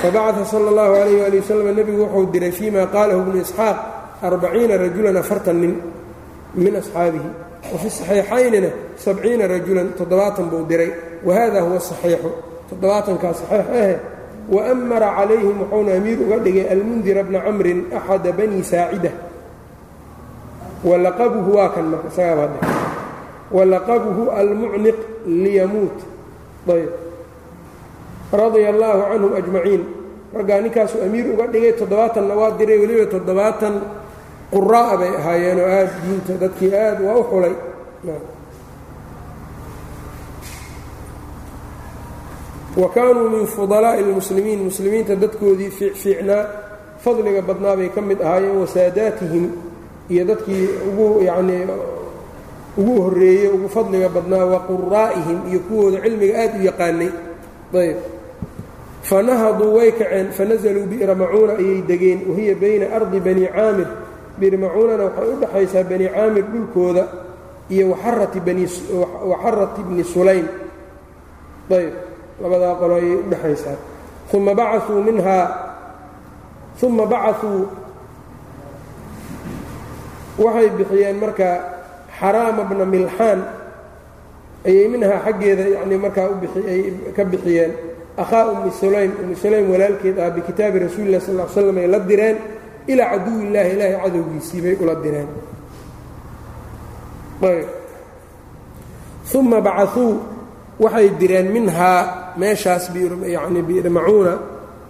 Fabacaa sala اllahu alayh ali wasalam nebigu wuxuu diray fii ma qaalahu bnu isxaaq arbaciina rajulan afartan nin min asxaabihi wafi saxiixaynina sabciina rajulan toddobaatan buu diray wahada huwa saxiixu toddobaatankaa saxiix ahe waamara calayhim wuxuuna amiir uga dhigay almundira bna camrin axada bani saacida walaqabuhu waa kan marka isagaabaa dhe walaqabuhu almucniq liyamuut ayb radia allaahu canhum ajmaciin raggaa ninkaasuu amiir uga dhigay toddobaatanna waa diray weliba toddobaatan quraa'a bay ahaayeenoo aad diinta dadkii aad waa u xulay. Wa kaanuu min fudalaa'i اlmuslimiin muslimiinta dadkoodii fiicfiicnaa fadliga badnaa bay ka mid ahaayeen wasaadaatihim iyo dadkii ugu yacnii ugu horreeyey ugu fadliga badnaa wa quraa'ihim iyo kuwooda cilmiga aad u yaqaanay. Ayb. Fanahaduu way kaceen fanazaluu bi'ra macuuna ayay degeen wahiya bayna ardi bani caamir bi'r macuunana waxay u dhaxaysaa bani caamir dhulkooda iyo waxarati bni sulaym. Ayb labadaa qolo ayay u dhexaysaa uma bacauu minhaa uma bacauu waxay bixiyeen marka xaraama bna milxaan ayay minhaa xaggeeda yani markaa ay ka bixiyeen. Akhaa ummi sulaym ummi sulaym walaalkeed ah bikitaabi rasuuli sal l slam ay la direen ilaa caduwi illaahi ilaahay cadowgiisii bay ula direen. Uma bacauu waxay direen minhaa meeshaas yani bi'r macuuna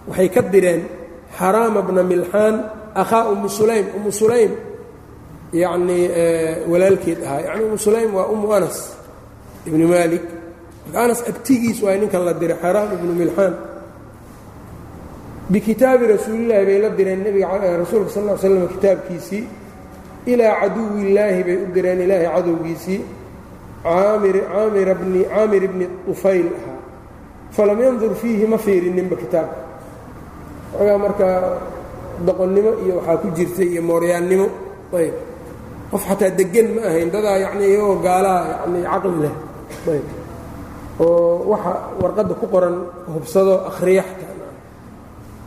waxay ka direen xaraama bna milxaan akhaa ummi sulaym ummu sulaym yacnii walaalkeed ahaa. Yacni ummu sulaym waa ummu anas ibni maalik. Marka anas abtigiis waa ninkan la diray xaraam ibnu milxaan bikitaabi rasuulillaahi bay la direen rasuulka sal l slam kitaabkiisii ilaa caduwi illaahi bay u direen ilaahay cadowgiisii caamir bni ufayl ahaa falam yandur fiihi ma fiirininba kitaabka. Ogaa markaa doqonnimo iyo waxaa ku jirtay iyo mooryaannimo. Ayb. Qof xataa deggan ma ahayn dadaa yacnii iyagoo gaalaha yacnii caqli leh. Ayb. Oo waxa warqadda ku qoran hubsado akhriya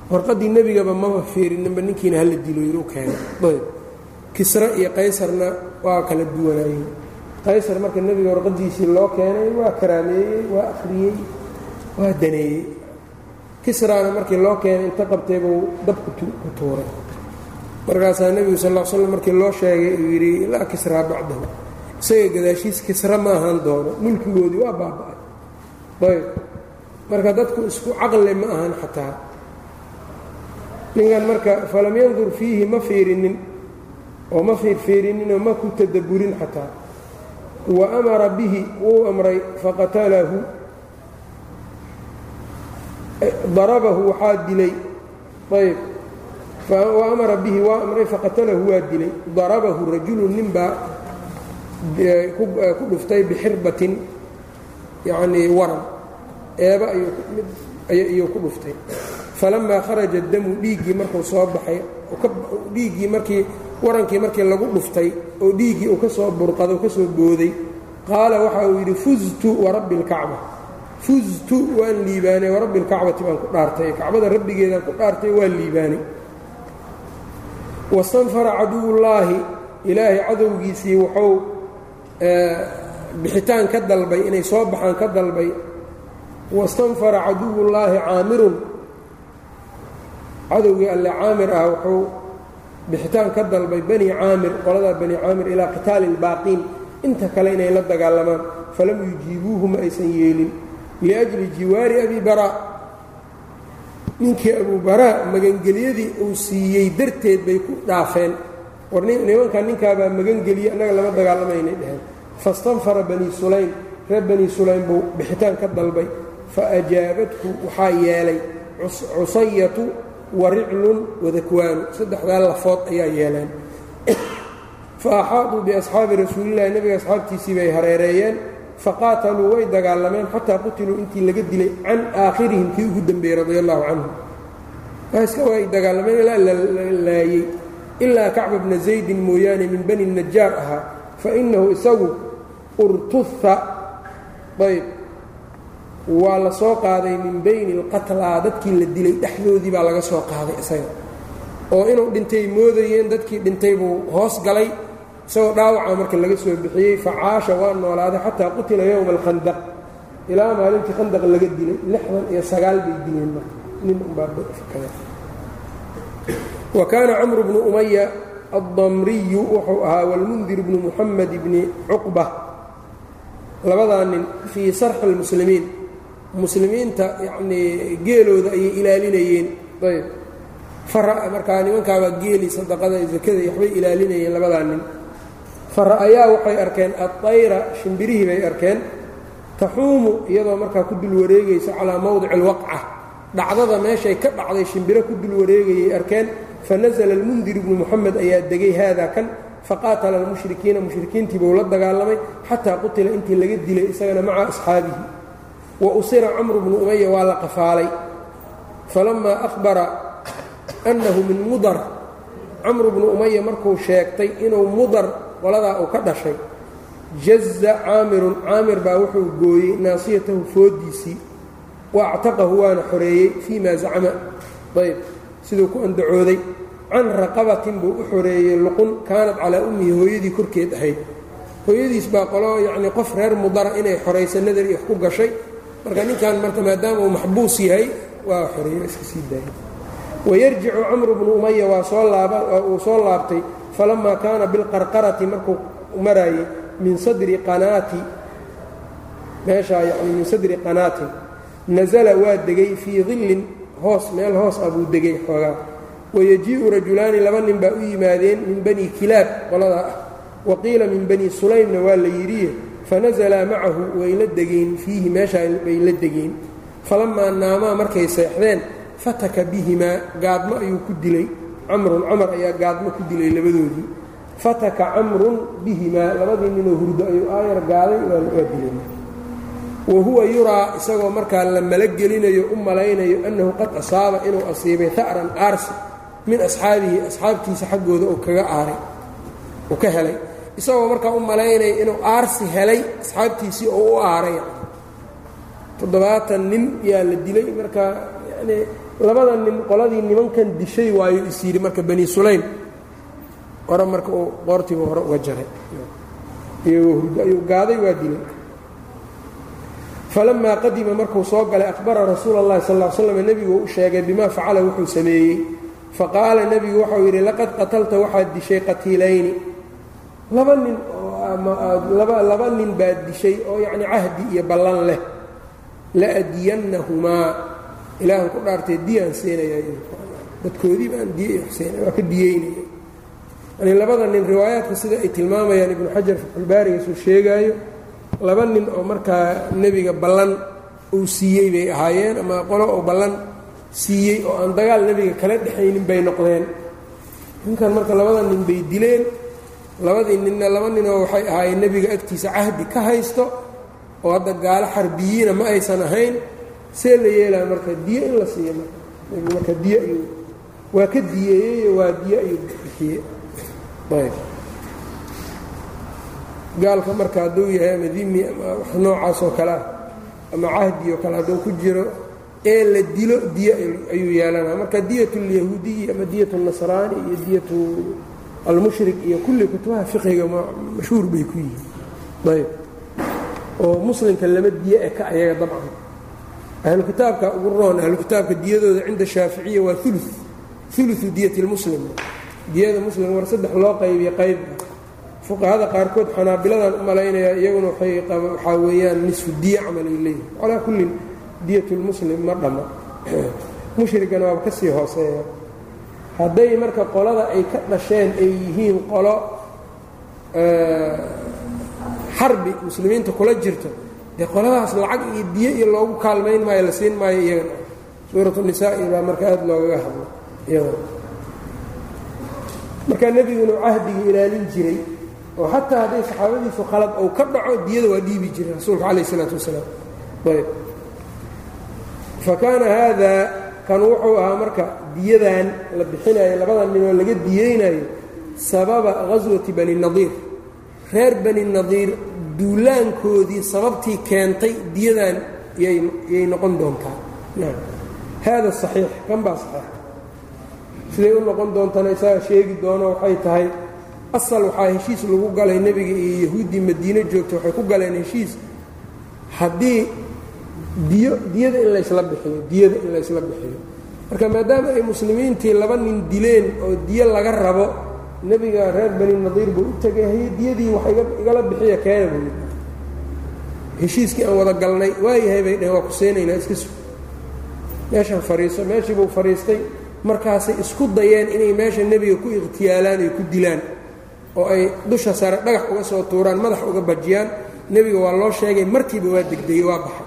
xataa warqaddii nebigaba maba fiirininba ninkiina hala dilo yidhi u keenay. Ayb. Kisra iyo qaysarna waa kala duwanaayeen. Qaysar marka nebiga warqaddiisii loo keenay waa karaameeyey waa akhriyey waa daneeyey. Kisraana markii loo keenay inta qabtay buu dabku ku tuuray. Markaasaa nebigu sal l slam markii loo sheegay uu yidhi laa kisraa bacdahu. Isaga gadaashiis kisra ma ahaan doono. Mulkigoodii waa baaba'ay. Ayb. Marka dadku isku caqli ma ahan xataa ninkan marka falam yandur fiihi ma fiirinin oo ma fiirfiirininoo ma ku tadabburin xataa. Wa amara bihi wuu amray faqatalahu darabahu waxaa dilay. Ayb wa amara bihi waa amray faqatalahu waa dilay. Darabahu rajulu nin baa ku dhuftay bixirbatin yacnii waran. Eeba ayuu ku dhuftay falamaa kharaja damu dhiiggii markuu soo baxay dhiiggii markii warankii markii lagu dhuftay oo dhiiggii uu ka soo burqado o ka soo booday qaala waxa uu yidhi fuztu warabbi اlkacba fuztu waan liibaanay warabbi اlkacbati baan ku dhaartay kacbada rabbigeedaan ku dhaartay waan liibaanay. Wastanfara caduwullaahi ilaahay cadowgiisii wuxuu bixitaan ka dalbay inay soo baxaan ka dalbay. Wastanfara caduwullaahi caamirun cadowgii alle caamir ah wuxuu bixitaan ka dalbay bani caamir qoladaa bani caamir ilaa qitaali اlbaaqiin inta kale inay la dagaalamaan falam yujiibuuhu ma aysan yeelin. Liajli jiwaari abi baraa ninkii abuu baraa magangelyadii uu siiyey darteed bay ku dhaafeen. War nimanka ninkaabaa magangeliye annaga lama dagaalamaynay dheheen fastanfara bani sulaym reer bani sulaym buu bixitaan ka dalbay. Faajaabathu waxaa yeelay cusayatu wa riclun wadakwaanu saddexdaa lafood ayaa yeeleen. Fa axaaduu biasxaabi rasuulillahi. Nebiga asxaabtiisii bay hareereeyeen. Faqaataluu way dagaalameen. Xataa qutiluu intii laga dilay can aakhirihim kii ugu dembeeyey radia allahu canhu iska way dagaalameen ilaa la laayey ilaa kacba bna zaydin mooyaane min bani najaar ahaa. Fa innahu isagu urtuha ayb waa la soo qaaday min bayni اlqatlaa dadkii la dilay dhexdoodii baa laga soo qaaday isaga. Oo inuu dhintay moodayeen dadkii dhintay buu hoos galay isagoo dhaawaca marka laga soo bixiyey facaasha waa noolaaday xataa qutila yowma alkhandaq ilaa maalintii khandaq laga dilay lixdan iyo sagaal bay dileen marka. Nin unbaafakada wa kaana camru bnu umaya addamriyu wuxuu ahaa walmundir bnu muxamed bni cuqba. Labadaa nin fii sarxi اlmuslimiin muslimiinta yani geelooda ayay ilaalinayeen. Ayb. Fara markaa nimankaabaa geeli sadaqada zakada waxbay ilaalinayeen labadaa nin. Fara ayaa waxay arkeen adayra shimbirihii bay arkeen. Taxuumu iyadoo markaa ku dul wareegayso calaa mowdici alwaqca dhacdada meeshay ka dhacday shimbiro ku dul wareegayay arkeen. Fanasla almundir ibnu muxamed ayaa degay haadaa kan. Faqaatala almushrikiina mushrikiintiibuu la dagaalamay. Xataa qutila intii laga dilay isagana maca asxaabihi wa usira camru bnu umaya waa la qafaalay. Falamaa ahbara annahu min mudar. Camru bnu umaya markuu sheegtay inuu mudar qoladaa uu ka dhashay jaza caamirun caamir baa wuxuu gooyey naasiyatahu foodiisii wa actaqahu waana xoreeyey fii ma zacma ayb siduu ku andacooday. Can raqabatin buu u xoreeyey luqun kaanad calaa ummihi hooyadii korkeed ahayd. Hooyadiis baa qolo yacnii qof reer mudara inay xoraysa nadar iyo ku gashay marka ninkan marka maadaama uu maxbuus yahay waa xoreeye iska sii daayay wayarjicu camru bnu umaya waa soo laaba uu soo laabtay falamaa kaana bilqarqarati markuu maraayey min sadri qanaati. Meeshaa yacni min sadri qanaatin nasala waa degay fii dillin hoos meel hoos ah buu degay xoogaa. Wayajii'u rajulaani laba nin baa u yimaadeen min bani kilaab qoladaa ah. Wa qiila min bani sulaymna waa la yidhiye fanasalaa macahu way la degeen fiihi meeshaa bay la degeen. Falamaa naamaa markay seexdeen fataka bihimaa gaadmo ayuu ku dilay. Camrun camar ayaa gaadmo ku dilay labadoodii. Fataka camrun bihimaa labadii ninoo hurdo ayuu aayar gaaday waa dilay. Wa huwa yuraa isagoo markaa la malagelinayo u malaynayo annahu qad asaaba inuu asiibay ta'ran aarsi min asxaabihi asxaabtiisa xaggooda oo kaga aaray uu ka helay isagoo markaa u malaynaya inuu aarsi helay asxaabtiisii oo u aaray. Toddobaatan nin yaa la dilay markaa yanii labada nin qoladii nimankan dishay waayo is yidhi marka bani sulaym. Hore marka uu qoortiiba hore uga jaray. Iyagoo hurdo ayuu gaaday waa dilay. Falamaa qadima markuu soo galay ahbara rasuula اllahi sal l slam nebigu u sheegay bimaa facala wuxuu sameeyey. Faqaala nebigu waxau yidhi laqad qatalta waxaad dishay qatiilayni laba nin laba nin baad dishay oo yacni cahdi iyo ballan leh. Laadiyannahumaa ilaahan ku dhaartee diyaan siinaya dadkoodii baan diy siinay waa ka diyeynaya yani labada nin riwaayaadka sida ay tilmaamayaan ibnu xajar faxulbaarigaasuu sheegaayo laba nin oo markaa nebiga ballan uu siiyey bay ahaayeen ama qolo oo ballan siiyey oo aan dagaal nebiga kala dhexaynin bay noqdeen. Ninkan marka labada nin bay dileen labadii ninna laba ninoo waxay ahaayeen nebiga agtiisa cahdi ka haysto oo hadda gaalo xarbiyiina ma aysan ahayn see la yeelaa marka diyo in la siiyo marka nebigu marka diyo ayuu waa ka diyeeyeyo waa diyo ayuu bixiyey ayb gaalka marka hadduu yahay ama dimi ama wax noocaas oo kale ah ama cahdi oo kale hadduu ku jiro ee la dilo diyo ayuu yeelanaa marka diyat اlyahuudiyi ama diyat الnasraani iyo diyat almushrik iyo kulli kutubaha fiqiga mashhuur bay ku yihiin. Ayb. Oo muslimka lama diyo e ka ayaga dabcan. Ahlu kitaabka ugu roon ahlu kitaabka diyadooda cinda shaaficiya waa ulu uluثu diyati diyada muslim war saddex loo qaybiyo qayb. Fuqahada qaarkood xanaabiladan u malaynaya iyaguna waxaa weeyaan nisfu diya camal ay leeyihiin calaa kullin diyat lmuslim ma dhamma mushrigana waaba ka sii hooseeya hadday marka qolada ay ka dhasheen ay yihiin qolo xarbi muslimiinta kula jirto dee qoladaas lacag iyo diyo iyo loogu kaalmayn maayo la siin maayo iyagana. Suuratu nisaa-i baa marka aada loogaga hadla iyadana markaa nebiguna cahdigii ilaalin jiray oo xataa hadday saxaabadiisu khalad ou ka dhaco diyada waa dhiibi jiray rasuulka calayh isalaatu wasalaam. Ayb fa kaana haadaa kan wuxuu ahaa marka diyadan la bixinayo labada ninoo laga diyeynayo sababa ghaswati bani nadiir reer bani nadiir duulaankoodii sababtii keentay diyadan yay noqon doontaa. Haada saxiix kan baa saxiix. Siday u noqon doontana isaga sheegi doono waxay tahay asal waxaa heshiis lagu galay nebiga iyo yahuuddii madiine joogta waxay ku galeen heshiis. Haddii diyo diyada in laysla bixiyo diyada in laysla bixiyo. Marka maadaama ay muslimiintii laba nin dileen oo diyo laga rabo nebiga reer bani nadiir buu u tegay diyadii wax igala bixiya keena buu heshiiskii aan wada galnay waayahay bay dhaheen waa ku seenaynaa iska sug meeshan fariiso meeshii buu fadhiistay markaasay isku dayeen inay meesha nebiga ku ikhtiyaalaan ay ku dilaan. Oo ay dusha sare dhagax uga soo tuuraan madax uga bajiyaan nebiga waa loo sheegay markiiba waa degdegey waa baxay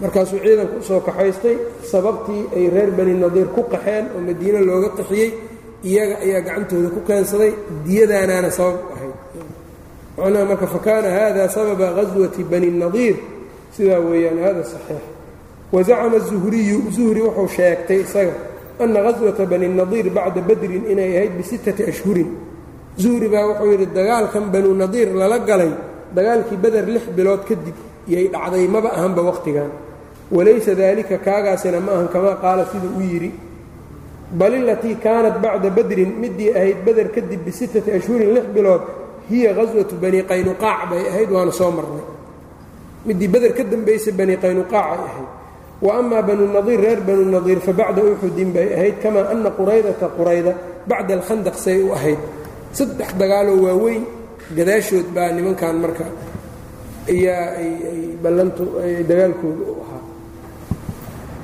markaasuu ciidanku u soo kaxaystay sababtii ay reer bani nadiir ku qaxeen oo madiine looga qaxiyey iyaga ayaa gacantooda ku keensaday diyadaanaana sabab ahayd. Macnaha marka fakaana hada sababa gaswati bani nadiir sidaa weeyaan hada saxiix. Wazacama zuhriyu zuhri wuxuu sheegtay isaga ana gaswata bani nadiir bacda badrin inay ahayd bisittati ashhurin. Zuhri baa wuxuu yidhi dagaalkan banu nadiir lala galay dagaalkii beder lix bilood kadib yay dhacday maba ahanba wakhtigan walaysa daalika kaagaasina ma ahan kamaa qaala siduu u yidhi bal ilatii kaanat bacda badrin midii ahayd beder kadib bisittati ashhurin lix bilood hiya gaswatu bani qaynuqaac bay ahayd waana soo marnay. Midii beder ka dambaysa bani qaynuqaac ay ahayd. Wa amaa banu nadiir reer banu nadiir fa bacda uxudin bay ahayd kamaa ana quraydata qurayda bacda alkhandaq say u ahayd. Saddex dagaaloo waaweyn gadaashood baa nimankan marka ayaa ay ballantu dagaalkooda u ahaa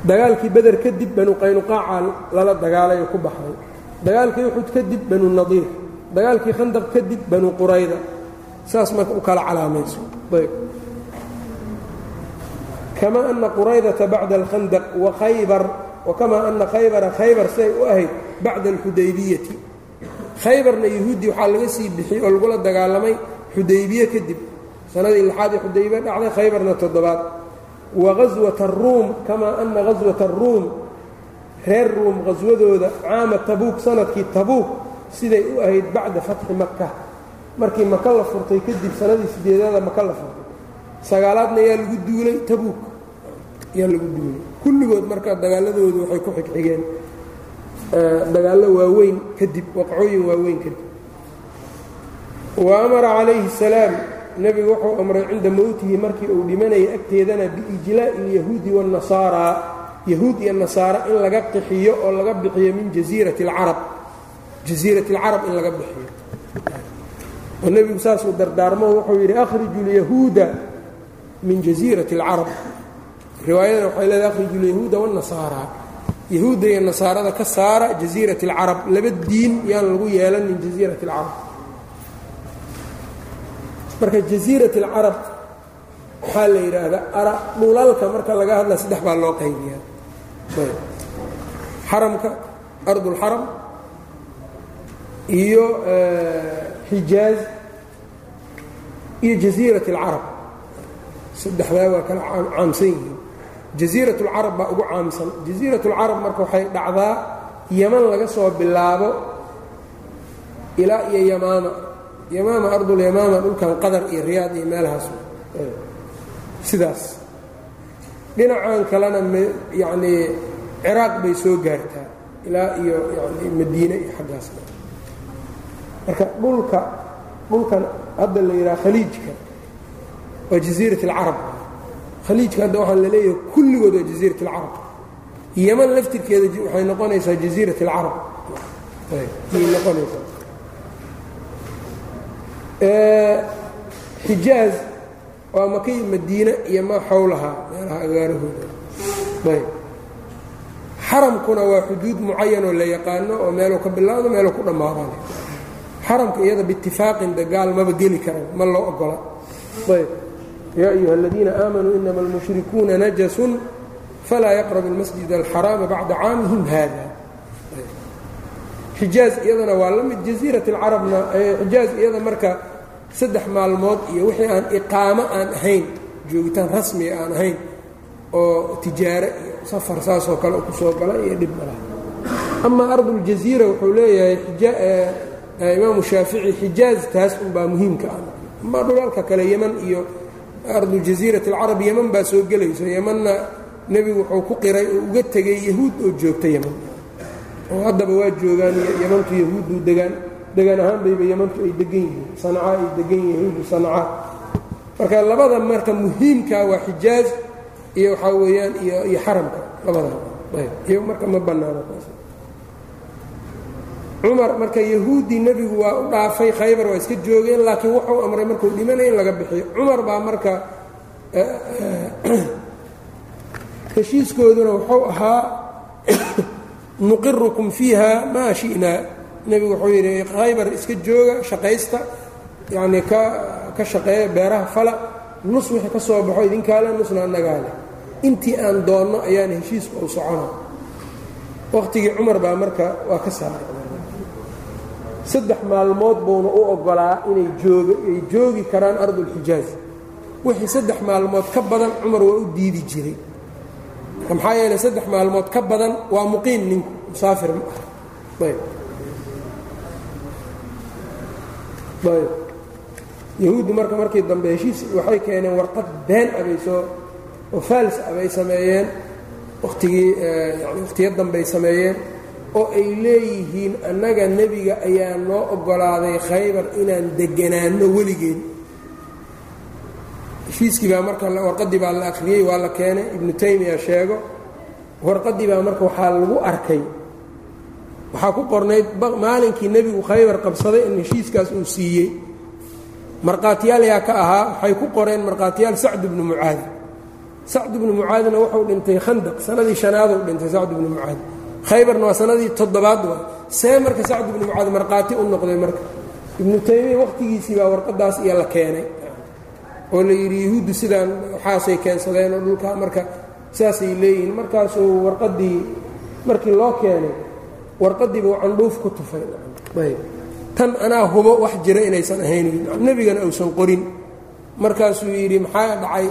dagaalkii beder kadib banu qaynuqaaca lala dagaalay oo ku baxday. Dagaalkii uxud kadib banu nadiir. Dagaalkii khandaq kadib banu qurayda. Saas marka u kala calaamayso. Ayb. Kama ana quraydata bacda alkhandaq wa khaybar wakamaa ana khaybara khaybar siay u ahayd bacda alxudaybiyati khaybarna yahuuddii waxaa laga sii bixiyey oo lagula dagaalamay xudaybiye kadib. Sanadii lixaad ee xudaybiye dhacday khaybarna toddobaad wa gaswata aruum kamaa ana gaswata aruum reer ruum qaswadooda caama tabuuk sannadkii tabuuk siday u ahayd bacda fatxi maka markii maka la furtay kadib sanadii sideedaada maka la furtay. Sagaalaadna yaa lagu duulay tabuuk. Yaa lagu duulay. Kulligood marka dagaaladoodu waxay ku xigxigeen dagaallo waaweyn kadib waqcooyin waaweyn kadib. Wa calayhi الsalaam nebigu wuxuu amray cinda mowtihi markii uu dhimanaya agteedana biijlaa'i lyahuudi waannasaara yahuud iyo nasaara in laga qixiyo oo laga bixiyo min jasiirati alcarab jasiirati alcarab in laga bixiyo. Oo nebigu saasuu dardaarmo wuxuu yidhi akhriju lyahuuda min jasiirati alcarab. Riwaayadana waxay leedahay akhriju lyahuuda waannasaara yahuudda iyo nasaarada ka saara jasiirati alcarab laba diin yaan lagu yeelanin jasiirati alcarab marka jasiirat اlcarab waxaa la yidhaahdaa dhulalka marka laga hadla saddex baa loo qaybiyaa xaramka ardulxaram iyo xijaaz iyo jasiirat اlcarab saddexdaa waa kala caamsan yihiin jasiirat اlcarab baa ugu caamsan jasiirat اlcarab marka waxay dhacdaa yaman laga soo bilaabo ilaa iyo yamaama yamaama ardulyamaama dhulkan qadar iyo riyaad iyo meelahaas sidaas. Dhinacan kalena yanii ciraaq bay soo gaartaa ilaa iyo yani madiine iyo xaggaas. Marka dhulka dhulkan hadda la yidhaha khaliijka waa jasiirat alcarab khaliijka hadda waxaa la kulligood waa jasiirat alcarab yaman laftirkeeda waxay noqonaysaa jasiirat alcarab ayay noqonaysaa xijaaz waa makay madiine iyo ma xowlahaa meelaha agaarahooda. Xaramkuna waa xuduud mucayanoo la yaqaano oo meeluu ka bilaado meeluu ku dhammaadaan. Xaramka iyada biitifaaqin dagaal maba geli karan ma loo ogola. Ayb. Yaa ayuha aladiina aamanuu inama almushrikuuna najasun falaa yaqrabu اlmasjid alxaraama bacda caamihim hada xijaaz iyadana waa la mid. Jasiirat اlcarabna xijaaz iyada marka saddex maalmood iyo wixii aan iqaamo aan ahayn joogitaan rasmiga aan ahayn oo tijaare iyo safar saasoo kale ku soo gala iyo dhib malaha amaa arduljasiira wuxuu leeyahay imaamu shaafici xijaaz taas unbaa muhiimka ah. Ma dhulalka kale yeman iyo ardu alcarab yeman baa soo gelayso. Yemanna nebigu wuxuu ku qiray oo uga tegay yahuud oo joogta yeman oo haddaba waa joogaan yemantu yahuuddu degaan degaan ahaan bayba ay degan yihiin sanca ay degan yihiin yahuudu sanca. Marka labada marka muhiimka waa xijaaz iyo waxaa weeyaan iyo xaramka labada iyo marka ma bannaano cumar marka yahuuddii nebigu waa u dhaafay khaybar waa iska joogeen laakiin wuxuu amray markuu dhimanaya in laga bixiyo. Cumar baa marka heshiiskooduna wuxuu ahaa nuqirukum fiiha maa shi'naa nebigu wuxuu yidhi khaybar iska jooga shaqaysta yacnii ka ka shaqeeya beeraha fala nus wixii ka soo baxo idinkaale nusna annagaale intii aan doonno ayaana heshiisku u socona wakhtigii cumar baa marka waa ka saaray. Saddex maalmood buuna u oggolaa inay joog ay joogi karaan ardulxijaaz wixii saddex maalmood ka badan cumar waa u diidi jiray maxaa yeeley saddex maalmood ka badan waa muqiim ninku musaafir ma ah ayb. Ayb. Yahuuddu marka markii dambe heshiis waxay keeneen warqad been abay soo oo faalis abay sameeyeen wakhtigii yani wakhtiyo dambey sameeyeen oo ay leeyihiin annaga nebiga ayaa noo oggolaaday khaybar inaan deganaanno weligeen heshiiskii baa marka warqaddii baa la akhriyey waa la keenay ibnu taymiya sheego. Warqaddii baa marka waxaa lagu arkay waxaa ku qornayd maalinkii nebigu khaybar qabsaday in heshiiskaas uu siiyey. Markhaatiyaal yaa ka ahaa waxay ku qoreen markhaatiyaal sacd ibnu mucaad. Sacd ibnu mucaadna wuxuu dhintay khandaq sanadii shanaaduu dhintay sacd ibnu mucaad. Khaybarna waa sanadii toddobaad waa see marka sacd ibnu mucaad markhaati u noqday marka. Ibnu taymiya wakhtigiisii baa warqaddaas iyo la keenay oo la yidhi yahuuddu sidaan waxaasay keensadeen oo dhulkaa marka saasay leeyihiin. Markaasuu warqaddii markii loo keenay warqaddiibuu candhuuf ku tufay. Tan anaa hubo wax jira inaysan ahayn nebigana uusan qorin. Markaasuu yidhi maxaa dhacay?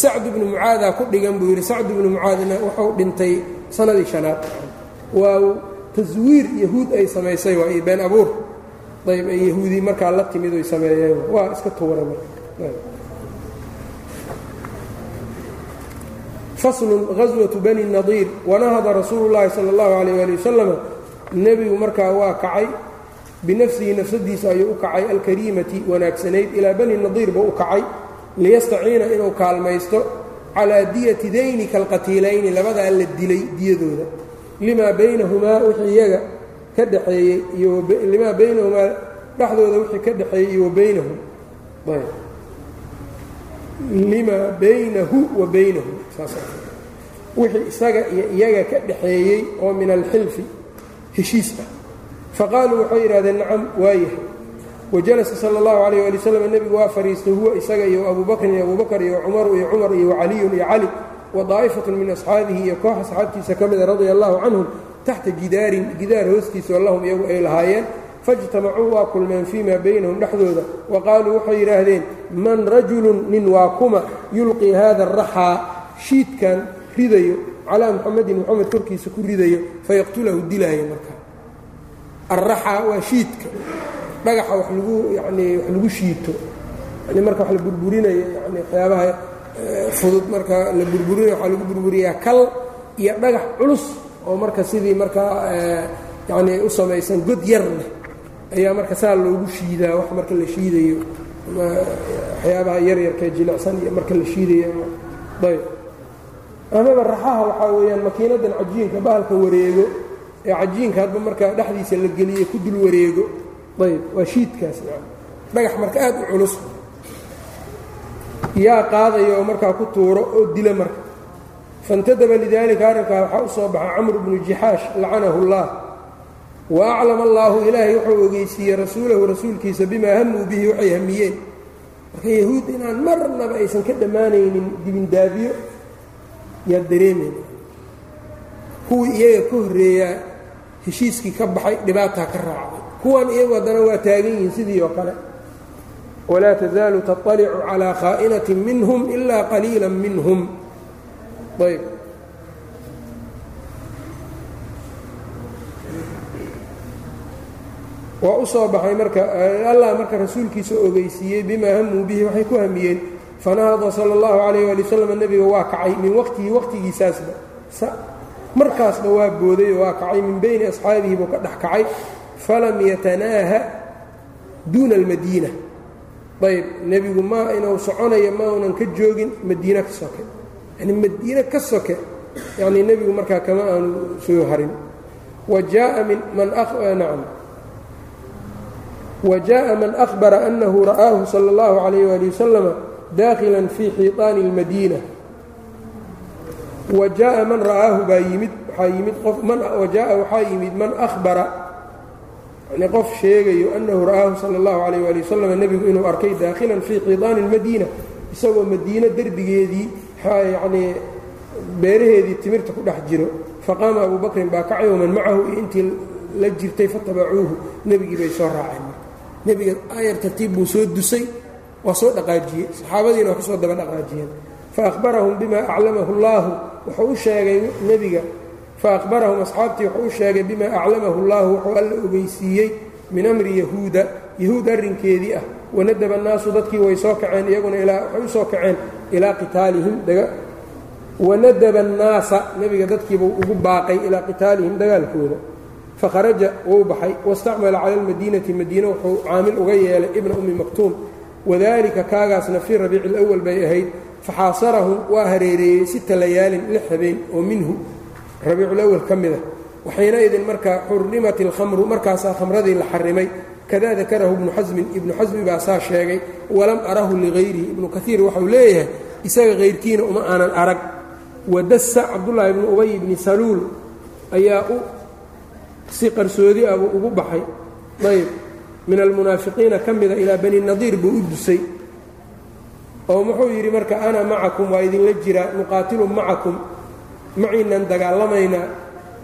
Sacd ibnu mucaadaa ku dhigan buu yidhi. Sacd ibnu mucaadna wuxuu dhintay sanadii shanaad. Waa taswiir yahuud ay samaysay waa iyo been abuur. Ayb ay yahuudi markaa la timid oy sameeyeen. Waa iska tuura marka faslun gaswatu bani nadiir wanahada rasuulu llaahi sala allahu calayh waali wasalama nebigu markaa waa kacay binafsihi nafsadiisa ayuu u kacay alkariimati wanaagsanayd ilaa bani nadiir buu u kacay liyastaciina inuu kaalmaysto calaa diyati dayni kalqatiilayni labadaa la dilay diyadooda. Limaa baynahumaa wixii iyaga ka dhexeeyey iyolimaa baynahumaa dhexdooda wixii ka dhexeeyey iyo wa baynahum limaa baynahu wa baynahu. Wixii isaga iyo iyaga ka dhaxeeyey oo min alxilfi heshiis ah. Faqaaluu waxay yidhahdeen nacam waayahay wajalasa sala allahu calayh ali wasalam nebigu waa fadhiistay huwa isaga iyo abu bakrin iyo abubakar iyo cumaru iyo cumar iyo wacaliyun iyo cali wa daa'ifatun min asxaabihi iyo koox asxaabtiisa ka mida radia allahu canhum taxta jidaarin gidaar hoostiisa oo lahum iyagu ay lahaayeen faijtamacuu waa kulmeen fii maa baynahum dhexdooda. Wa qaaluu waxay yidhaahdeen man rajulun nin waa kuma yulqii hada araxaa shiidkan ridayo calaa muxamedin moxamed korkiisa ku ridayo fayaqtulahu dilaayo markaa. Alraxaa waa shiidka. Dhagaxa wax lagu yanii wax lagu shiito. Yani marka wax la burburinayo yani waxyaabaha fudud marka la burburinayo waxaa lagu burburiyaa kal iyo dhagax culus oo marka sidii markaa yacni u samaysan god yar leh ayaa marka saa loogu shiidaa wax marka la shiidayo waxyaabaha yaryarkae jilicsan iyo marka la shiidayo. Ayb amaba raxaha waxaa weeyaan makiinadan cajiinka bahalka wareego ee cajiinka hadba markaa dhexdiisa la geliye ku dul wareego. Ayb waa shiidkaas dhagax marka aad u culus. Yaa qaadaya oo markaa ku tuuro oo dila marka. Faاntadaba lidalika arrinkaa waxaa u soo baxa camr bnu jixaash lacanahu اllah wa aclama allaahu ilaahay wuxuu ogeysiiyey rasuulahu rasuulkiisa bimaa hamuu bihi waxay hamiyeen marka yahuud inaan marnaba aysan ka dhammaanaynin dibindaabiyo yaad dareemayna kuwii iyaga ka horreeyaa heshiiskii ka baxay dhibaataa ka raacday kuwan iyagu haddana waa taagan yihiin sidii oo kale walaa tazaalu taطalicu calىa khaa'inatin minhum ilaa qaliila minhum ayb waa u soo baxay marka allah marka rasuulkiisa ogeysiiyey bimaa hamuu bihi waxay ku hamiyeen. Fanahada sala allahu calayh waali wasalam nebiga waa kacay min waqtihi waqtigiisaasba. Markaasba waa booday oo waa kacay min bayni asxaabihi buu ka dhex kacay. Falam yatanaaha duuna almadiina. Ayb nebigu ma inuu soconayo maunan ka joogin madiine ka soke. Yani madiine ka soke. Yanii nebigu markaa kama aanu soo harin. Wa jaaa min man nacam wa jaaءa man أhbara أnahu ra'aahu salى اllahu عalayh wali wasalama daakila fii xiiطaani اlmadiina wa jaaءa man ra'aahu baa yimid waxaa yimid qof wa jaaءa waxaa yimid man ahbara yani qof sheegayo annahu ra'aahu sala اllahu calayh waali wasalam nebigu inuu arkay daakhilan fii qidaani اlmadiina isagoo madiino derbigeedii yanii beeraheedii timirta ku dhex jiro faqaama abu bakrin baa kacay waman macahu iyo intii la jirtay fatabacuuhu nebigii bay soo raaceen nebiga aayar tartiib buu soo dusay waa soo dhaqaajiyey. Saxaabadiina waa ka soo daba dhaqaajiyeen. Faahbarahum bima aclamahu اllahu wuxuu u sheegay nebiga. Faahbarahum asxaabtii wuxuu u sheegay bima aclamahu اllahu wuxuu alla ogeysiiyey min amri yahuuda. Yahuud arrinkeedii ah wanadaba annaasu dadkii way soo kaceen iyaguna waxay u soo kaceen ilaa qitaalihim wanadaba annaasa nebiga dadkiibuu ugu baaqay ilaa qitaalihim dagaalkooda fakharaja wuu baxay wastacmala cala almadiinati madiine wuxuu caamil uga yeelay ibna ummi maktuum wadalika kaagaasna fii rabiici اlأwal bay ahayd faxaasarahum waa hareereeyey sita layaalin lix habeen oo minhu rabiiculawal ka mida waxayna idin markaa xurrimat ilkhamru markaasaa khamradii la xarimay kada dakarahu ibnu xasmin ibnu xasmi baa saa sheegay walam arahu ligayrihi ibnu kaiir waxau leeyahay isaga hayrkiina uma aanan arag wadassa cabdullaahi ibnu ubay ibni saluul ayaa u si qarsoodi ah buu ugu baxay. Ayb min almunaafiqiina ka mida ilaa bani nadiir buu u dusay. Oo muxuu yidhi marka ana macakum waa idinla jiraa nuqaatilu macakum. Maciinan dagaalamaynaa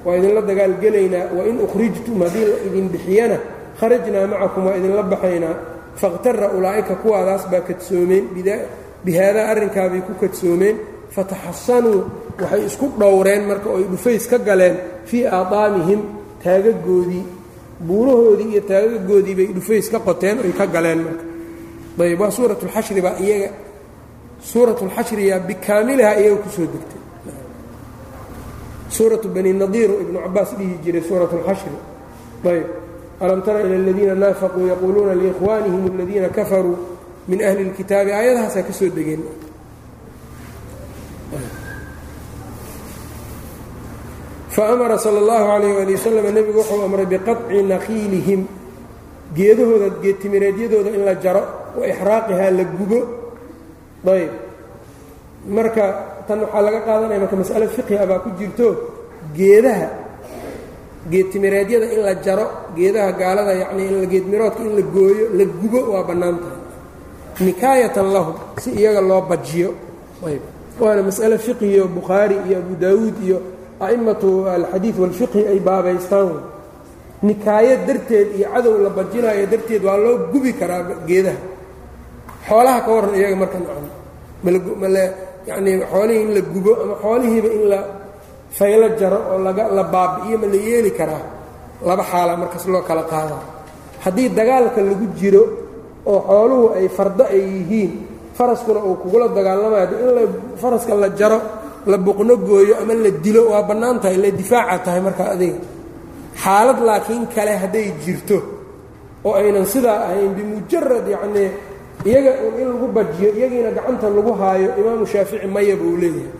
waa idinla dagaalgelaynaa wain ukhrijtum haddii idin bixiyana kharajnaa macakum waa idinla baxaynaa fakhtara ulaa'ika kuwaadaas baa kadsoomeen bihaadaa arrinkaabay ku kadsoomeen. Fataxasanuu waxay isku dhowreen marka oy dhufays ka galeen fii aadaamihim taagagoodii buurahoodii iyo taagagoodii bay dhufays ka qoteen oy ka galeen marka. Ayb waa suuratlxashri baa iyaga suuratlxashriyaa bikaamilahaa iyaga ku soo degtay. Suuratu bani nadiir oo ibnu cabaas dhihi jiray suuratlxashri ayb alam tara ila aladiina naafaquu yaquuluuna liikhwaanihim aladiina kafaruu min ahli اlkitaabi aayadahaasaa ka soo degeen. faamara sala allahu calayh waali wasalam nebigu wuxuu amray biqaطci nakiilihim geedahooda geedtimireedyadooda in la jaro wa ixraaqihaa la gubo ayb marka tan waxaa laga qaadanaya marka mas'alo fiqhi abaa ku jirto geedaha geedtimireedyada in la jaro geedaha gaalada yacnii in geedmiroodka in la gooyo la gubo waa bannaan nikaayatan lahum si iyaga loo bajiyo ayb waana mas'alo fiqhiyo bukhaari iyo abu daawuud iyo a'immatu alxadiid walfiqhi ay baabaystaan. Nikaayo darteed iyo cadow la bajinaayo darteed waa loo gubi karaa geedaha. Xoolaha ka warran iyaga marka nacam male yacnii xoolihii in la gubo ama xoolihiiba in la faylo jaro oo laga la baabi'iyo ma la yeeli karaa. Laba xaala markaas loo kala qaadaa haddii dagaalka lagu jiro oo xooluhu ay fardo ay yihiin faraskuna uu kugula dagaalamayo in la faraska la jaro la buqno gooyo ama la dilo waa bannaan tahay la difaaca tahay markaa adiga. Xaalad laakiin kale hadday jirto oo aynan sidaa ahayn bimujarad yacnii iyaga in lagu bajiyo iyagiina gacanta lagu haayo imaamu shaafici maya buu leeyahay.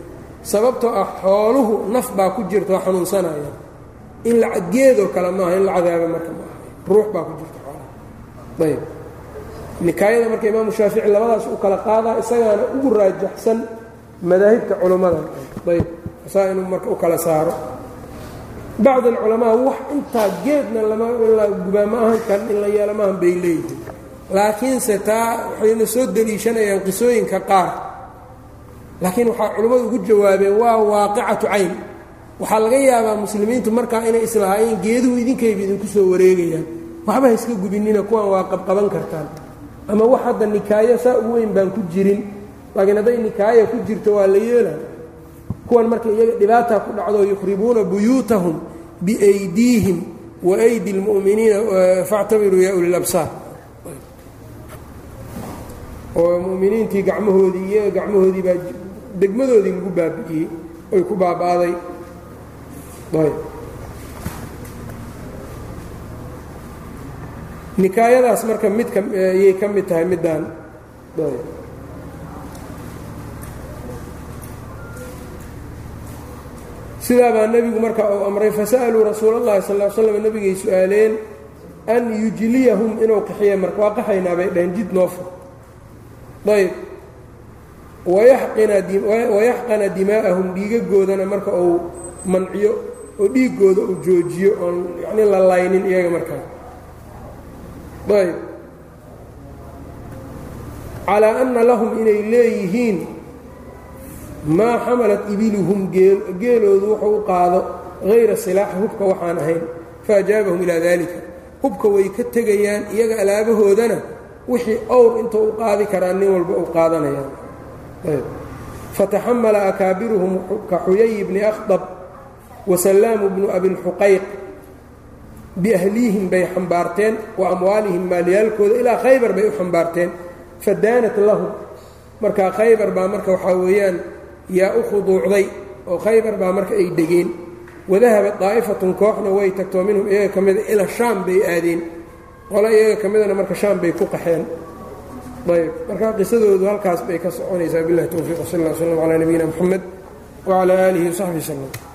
Sababtoo ah xooluhu naf baa ku jirta xanuunsanaya. In la geedoo kale maaha in la cadaabo marka maaha. Ruux baa ku jirta xoolaha. Ayb nikaayada marka imaamu shaafici labadaas u kala qaadaa isagaana ugu raajaxsan madaahibta culummada ayb saa inuu marka u kala saaro. Bacd alculamaa wax intaa geedna lama gubaa ma in la yeelo maahan bay leeyihiin. Laakiinse taa waxayna soo deliishanayaan qisooyinka qaar. Laakiin waxaa culimmadu ugu jawaabeen waa waaqicatu cayn. Waxaa laga yaabaa muslimiintu markaa inay islahaayeen geeduhu idinkayba idinku soo wareegayaan. Waxba ha gubinina kuwan waa qabqaban kartaan. Ama wax hadda nikaayo saa u weyn baan ku jirin laakiin hadday nikaaya ku jirto waa la yeela kuwan marka iyaga dhibaata ku dhacdo yukhribuuna buyuutahum biaydiihim waaydi اlmu'miniina faactabiruu yaa uli labsaar oo mu'miniintii gacmahoodii iyaga gacmahoodii baa degmadoodii lagu baabi'iyey oy ku baaba'day. Ayb nikaayadaas marka midka ayay ka mid tahay middaan. Sidaa baa nebigu marka uu amray fasa'aluu rasuul اllahi sal l slam nebigay su'aaleen an yujliyahum inuu qaxiya marka. Waa qaxaynaa bay dhaheen jid noofa ayb wayaxqana dimaa'ahum dhiigagoodana marka uu manciyo oo dhiiggooda uu joojiyo oon yacni la laynin iyaga markaa ayb calaa anna lahum inay leeyihiin maa xamalat ibiluhum geeloodu wuxuu u qaado hayra silaaxi hubka waxaan ahayn faajaabahum ilaa daalika. Hubka way ka tegayaan iyaga alaabahoodana wixii owr intuu u qaadi karaa nin walba u qaadanayaan. Fataxamala akaabiruhum ka xuyay bni akhdab wasallaamu bnu abilxuqayq biahliihim bay xambaarteen wa amwaalihim maalyaalkooda ilaa khaybar bay u xambaarteen. Fadaanat lahum. Markaa khaybar baa marka waxaa weeyaan yaa u khuduucday oo khaybar baa marka ay degeen. Wadahabat daa'ifatun kooxna way tagtoo minhum iyaga ka mida ila shaam bay aadeen. Qole iyaga ka midana marka shaam bay ku qaxeen. Ayb marka qisadoodu halkaas bay ka soconaysaa. Billahi towfiiq sal ll slam calaa nabiyina moxamed wacalaa aalihi wasaxbi wslem